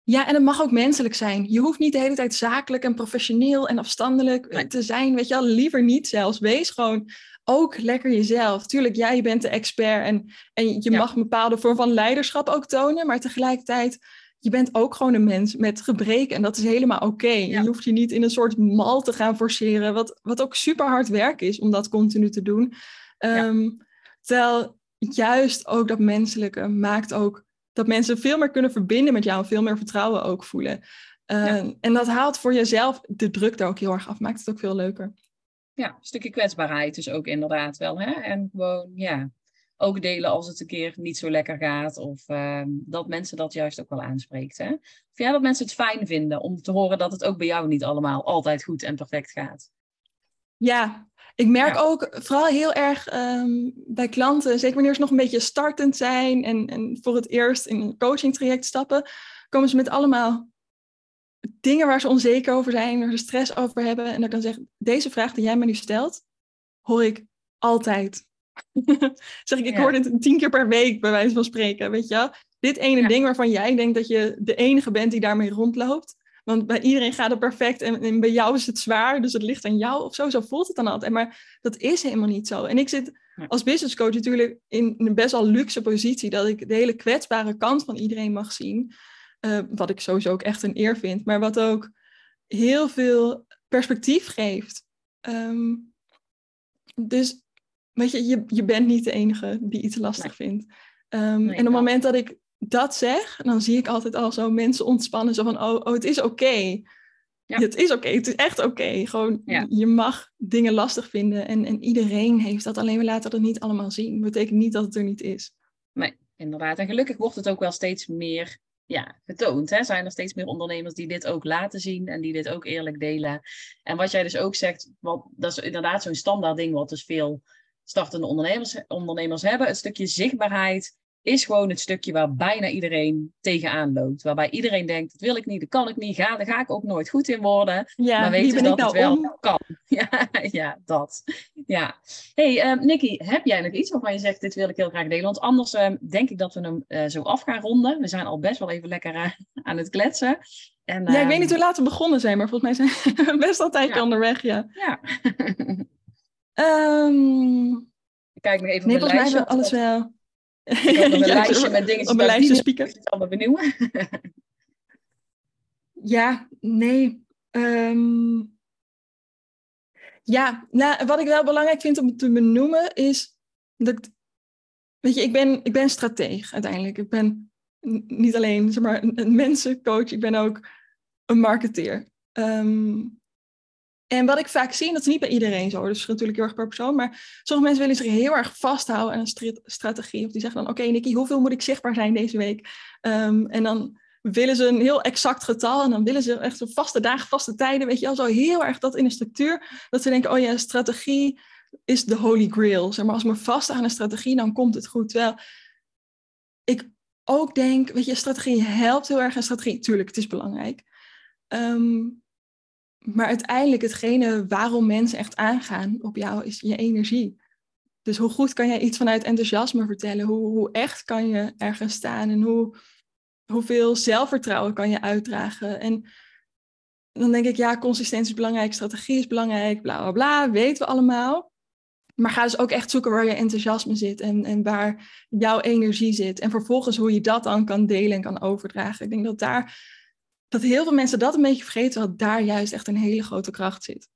Ja, en het mag ook menselijk zijn. Je hoeft niet de hele tijd zakelijk en professioneel en afstandelijk te zijn. Weet je wel, liever niet zelfs. Wees gewoon ook lekker jezelf. Tuurlijk, jij bent de expert en, en je mag een bepaalde vorm van leiderschap ook tonen. Maar tegelijkertijd, je bent ook gewoon een mens met gebreken. En dat is helemaal oké. Je hoeft je niet in een soort mal te gaan forceren. Wat, wat ook super hard werk is om dat continu te doen. Um, terwijl juist ook dat menselijke maakt ook dat mensen veel meer kunnen verbinden met jou en veel meer vertrouwen ook voelen. Uh, En dat haalt voor jezelf de druk daar ook heel erg af, maakt het ook veel leuker. Ja, een stukje kwetsbaarheid dus ook inderdaad wel. Hè? En gewoon, ja, ook delen als het een keer niet zo lekker gaat. Of ehm, dat mensen dat juist ook wel aanspreekt. Hè? Of jij dat mensen het fijn vinden om te horen dat het ook bij jou niet allemaal altijd goed en perfect gaat? Ja, ik merk ook vooral heel erg ehm, bij klanten, zeker wanneer ze nog een beetje startend zijn en, en voor het eerst in een coaching traject stappen, komen ze met allemaal dingen waar ze onzeker over zijn, waar ze stress over hebben. En dan kan zeggen, deze vraag die jij me nu stelt, hoor ik altijd. zeg ik, ik hoor dit tien keer per week, bij wijze van spreken, weet je Dit ene ding waarvan jij denkt dat je de enige bent die daarmee rondloopt. Want bij iedereen gaat het perfect en, en, bij jou is het zwaar, dus het ligt aan jou of zo. Zo voelt het dan altijd. Maar dat is helemaal niet zo. En ik zit als business coach natuurlijk in een best wel luxe positie, dat ik de hele kwetsbare kant van iedereen mag zien. Uh, wat ik sowieso ook echt een eer vind, maar wat ook heel veel perspectief geeft. Um, dus weet je, je, je bent niet de enige die iets lastig vindt. Um, en op het moment dat ik dat zeg, dan zie ik altijd al zo mensen ontspannen. Zo van, oh, oh het is oké. Ja. Het is oké, het is echt oké. Gewoon, je mag dingen lastig vinden. En, en iedereen heeft dat, alleen we laten dat niet allemaal zien. Dat betekent niet dat het er niet is. Nee, inderdaad. En gelukkig wordt het ook wel steeds meer ja, getoond. Hè? Zijn er steeds meer ondernemers die dit ook laten zien en die dit ook eerlijk delen. En wat jij dus ook zegt, wat, dat is inderdaad zo'n standaard ding wat dus veel startende ondernemers, ondernemers hebben. Het stukje zichtbaarheid is gewoon het stukje waar bijna iedereen tegenaan loopt. Waarbij iedereen denkt, dat wil ik niet, dat kan ik niet, ga, daar ga ik ook nooit goed in worden. Ja, maar weten dat nou het wel kan. Ja, ja, dat. Ja. hey, uh, Nicky, heb jij nog iets waarvan je zegt, dit wil ik heel graag delen? Want anders uh, denk ik dat we hem uh, zo af gaan ronden. We zijn al best wel even lekker eh, aan het kletsen. En, ja, ik weet niet ehm, hoe laat we begonnen zijn, maar volgens mij zijn we best al tijdje ja. onderweg, ja. Ja. um, kijk nog even nee, op mijn lijstje. alles wel. Ik heb een lijstje met dingen. Op mijn lijstje spieken. Het allemaal benieuwen. ja, nee. Um, ja, nou, wat ik wel belangrijk vind om te benoemen is dat weet je, ik ben, ik ben strateeg uiteindelijk. Ik ben niet alleen zeg maar, een, een mensencoach, ik ben ook een marketeer. Um, en wat ik vaak zie, en dat is niet bij iedereen zo, dus natuurlijk heel erg per persoon, maar sommige mensen willen zich heel erg vasthouden aan een strategie. Of die zeggen dan, oké okay, Nicky, hoeveel moet ik zichtbaar zijn deze week? Um, en dan willen ze een heel exact getal en dan willen ze echt een vaste dagen, vaste tijden, weet je wel, zo heel erg dat in de structuur, dat ze denken, oh ja, strategie is de holy grail. Zeg maar, als ik me vast aan een strategie, dan komt het goed. Terwijl ik ook denk, weet je, strategie helpt heel erg en strategie, tuurlijk, het is belangrijk. Um, maar uiteindelijk hetgene waarom mensen echt aangaan op jou is je energie. Dus hoe goed kan jij iets vanuit enthousiasme vertellen? Hoe, hoe echt kan je ergens staan? En hoe, hoeveel zelfvertrouwen kan je uitdragen? En dan denk ik, ja, consistentie is belangrijk, strategie is belangrijk, bla bla bla, weten we allemaal. Maar ga dus ook echt zoeken waar je enthousiasme zit en, en waar jouw energie zit. En vervolgens hoe je dat dan kan delen en kan overdragen. Ik denk dat daar dat heel veel mensen dat een beetje vergeten, dat daar juist echt een hele grote kracht zit.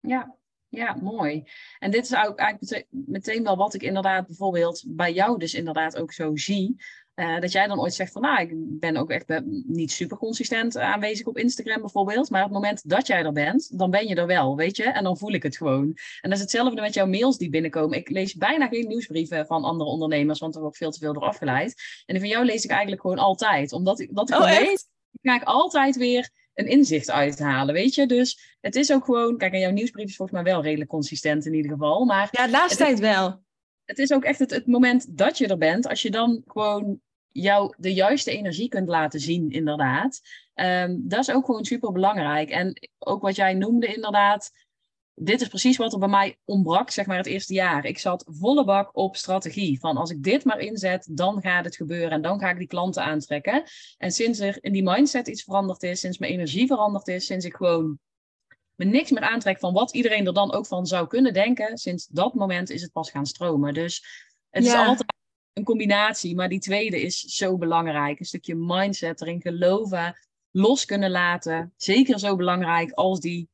Ja, ja, mooi. En dit is ook eigenlijk meteen wel wat ik inderdaad bijvoorbeeld bij jou dus inderdaad ook zo zie. Uh, dat jij dan ooit zegt van, nou, ik ben ook echt niet super consistent aanwezig op Instagram bijvoorbeeld. Maar op het moment dat jij er bent, dan ben je er wel, weet je. En dan voel ik het gewoon. En dat is hetzelfde met jouw mails die binnenkomen. Ik lees bijna geen nieuwsbrieven van andere ondernemers, want er wordt veel te veel door afgeleid. En van jou lees ik eigenlijk gewoon altijd. Omdat ik, dat ik oh, weet ga ik altijd weer een inzicht uithalen, weet je. Dus het is ook gewoon, kijk, en jouw nieuwsbrief is volgens mij wel redelijk consistent in ieder geval. Maar ja, de laatste tijd wel. Het is ook echt het, het moment dat je er bent, als je dan gewoon jou de juiste energie kunt laten zien, inderdaad. Um, dat is ook gewoon super belangrijk. En ook wat jij noemde, inderdaad, dit is precies wat er bij mij ontbrak, zeg maar, het eerste jaar. Ik zat volle bak op strategie. Van als ik dit maar inzet, dan gaat het gebeuren en dan ga ik die klanten aantrekken. En sinds er in die mindset iets veranderd is, sinds mijn energie veranderd is, sinds ik gewoon me niks meer aantrek van wat iedereen er dan ook van zou kunnen denken, sinds dat moment is het pas gaan stromen. Dus het is altijd een combinatie, maar die tweede is zo belangrijk. Een stukje mindset erin geloven, los kunnen laten. Zeker zo belangrijk als die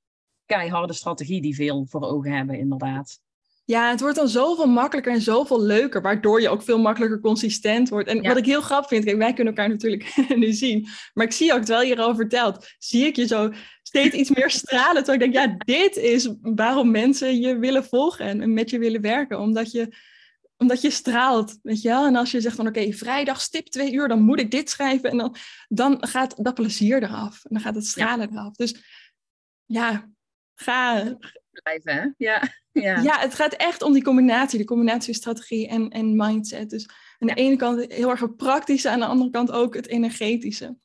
keiharde strategie die veel voor ogen hebben, inderdaad. Ja, het wordt dan zoveel makkelijker en zoveel leuker, waardoor je ook veel makkelijker consistent wordt. En wat ik heel grappig vind, kijk, wij kunnen elkaar natuurlijk nu zien, maar ik zie ook, terwijl je erover vertelt, zie ik je zo steeds iets meer stralen. Terwijl ik denk, ja, dit is waarom mensen je willen volgen en met je willen werken. Omdat je omdat je straalt, weet je wel. En als je zegt van oké, vrijdag stip twee uur, dan moet ik dit schrijven. En dan, dan gaat dat plezier eraf. En dan gaat het stralen eraf. Dus ja, ga... Blijven, hè? Ja. Ja. ja, het gaat echt om die combinatie. De combinatie strategie en, en mindset. Dus aan de ene kant heel erg het praktische. Aan de andere kant ook het energetische.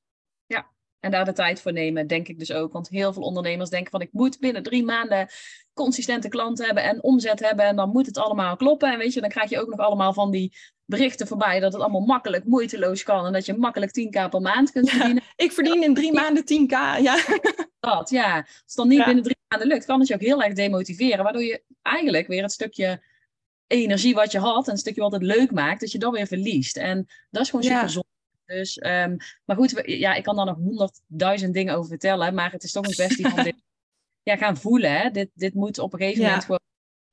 Ja, en daar de tijd voor nemen, denk ik dus ook. Want heel veel ondernemers denken van ik moet binnen drie maanden consistente klanten hebben en omzet hebben. En dan moet het allemaal kloppen. En weet je, dan krijg je ook nog allemaal van die berichten voorbij dat het allemaal makkelijk, moeiteloos kan. En dat je makkelijk 10k per maand kunt verdienen. ik verdien in drie maanden 10k, ja. Dat, ja. Als het dan niet binnen drie maanden lukt, kan het je ook heel erg demotiveren. Waardoor je eigenlijk weer het stukje energie wat je had, en een stukje wat het leuk maakt, dat je dan weer verliest. En dat is gewoon super zonde. Dus, um, maar goed, ja, ik kan daar nog honderdduizend dingen over vertellen, maar het is toch een kwestie van dit ja, gaan voelen. Hè? Dit, dit moet op een gegeven moment gewoon,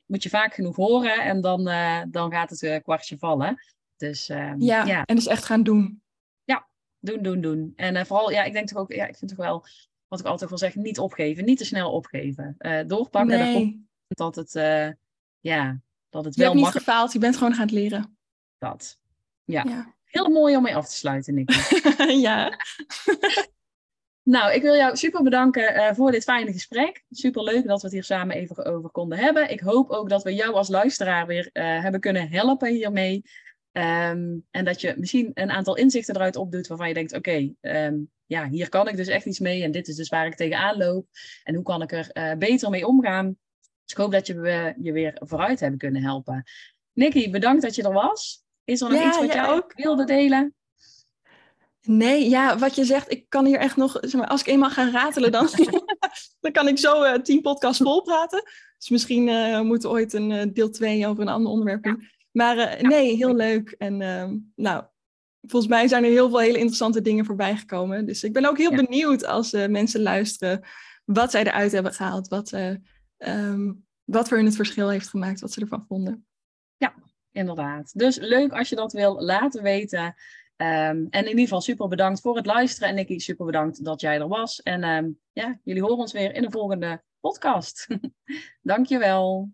moet je vaak genoeg horen en dan, uh, dan gaat het uh, kwartje vallen. Dus um, ja, ja, en dus echt gaan doen. Ja, doen, doen, doen. En uh, vooral, ja, ik denk toch ook, ja, ik vind toch wel, wat ik altijd wil zeggen, niet opgeven, niet te snel opgeven. doorpakken, nee. dat het, ja, dat het je wel hebt niet gefaald, je bent gewoon gaan leren. Dat, ja. ja. Heel mooi om mee af te sluiten, Nicky. ja. nou, ik wil jou super bedanken uh, voor dit fijne gesprek. Super leuk dat we het hier samen even over konden hebben. Ik hoop ook dat we jou als luisteraar weer hebben kunnen helpen hiermee. Um, en dat je misschien een aantal inzichten eruit opdoet waarvan je denkt: oké, okay, um, ja, hier kan ik dus echt iets mee. En dit is dus waar ik tegenaan loop. En hoe kan ik er uh, beter mee omgaan? Dus ik hoop dat je je weer vooruit hebben kunnen helpen. Nicky, bedankt dat je er was. Is er nog ja, iets wat jij ook wilde delen? Nee, ja, wat je zegt, ik kan hier echt nog, zeg maar, als ik eenmaal ga ratelen, dan, dan kan ik zo uh, tien podcasts vol praten. Dus misschien uh, moeten we ooit een uh, deel 2 over een ander onderwerp doen. Maar nee, heel leuk. En ehm, nou, volgens mij zijn er heel veel hele interessante dingen voorbij gekomen. Dus ik ben ook heel benieuwd als mensen luisteren wat zij eruit hebben gehaald. Wat, um, wat voor hun het verschil heeft gemaakt, wat ze ervan vonden. Ja, inderdaad. Dus leuk als je dat wil laten weten. Um, en in ieder geval super bedankt voor het luisteren. En Nicky, super bedankt dat jij er was. En um, ja, jullie horen ons weer in de volgende podcast. Dankjewel.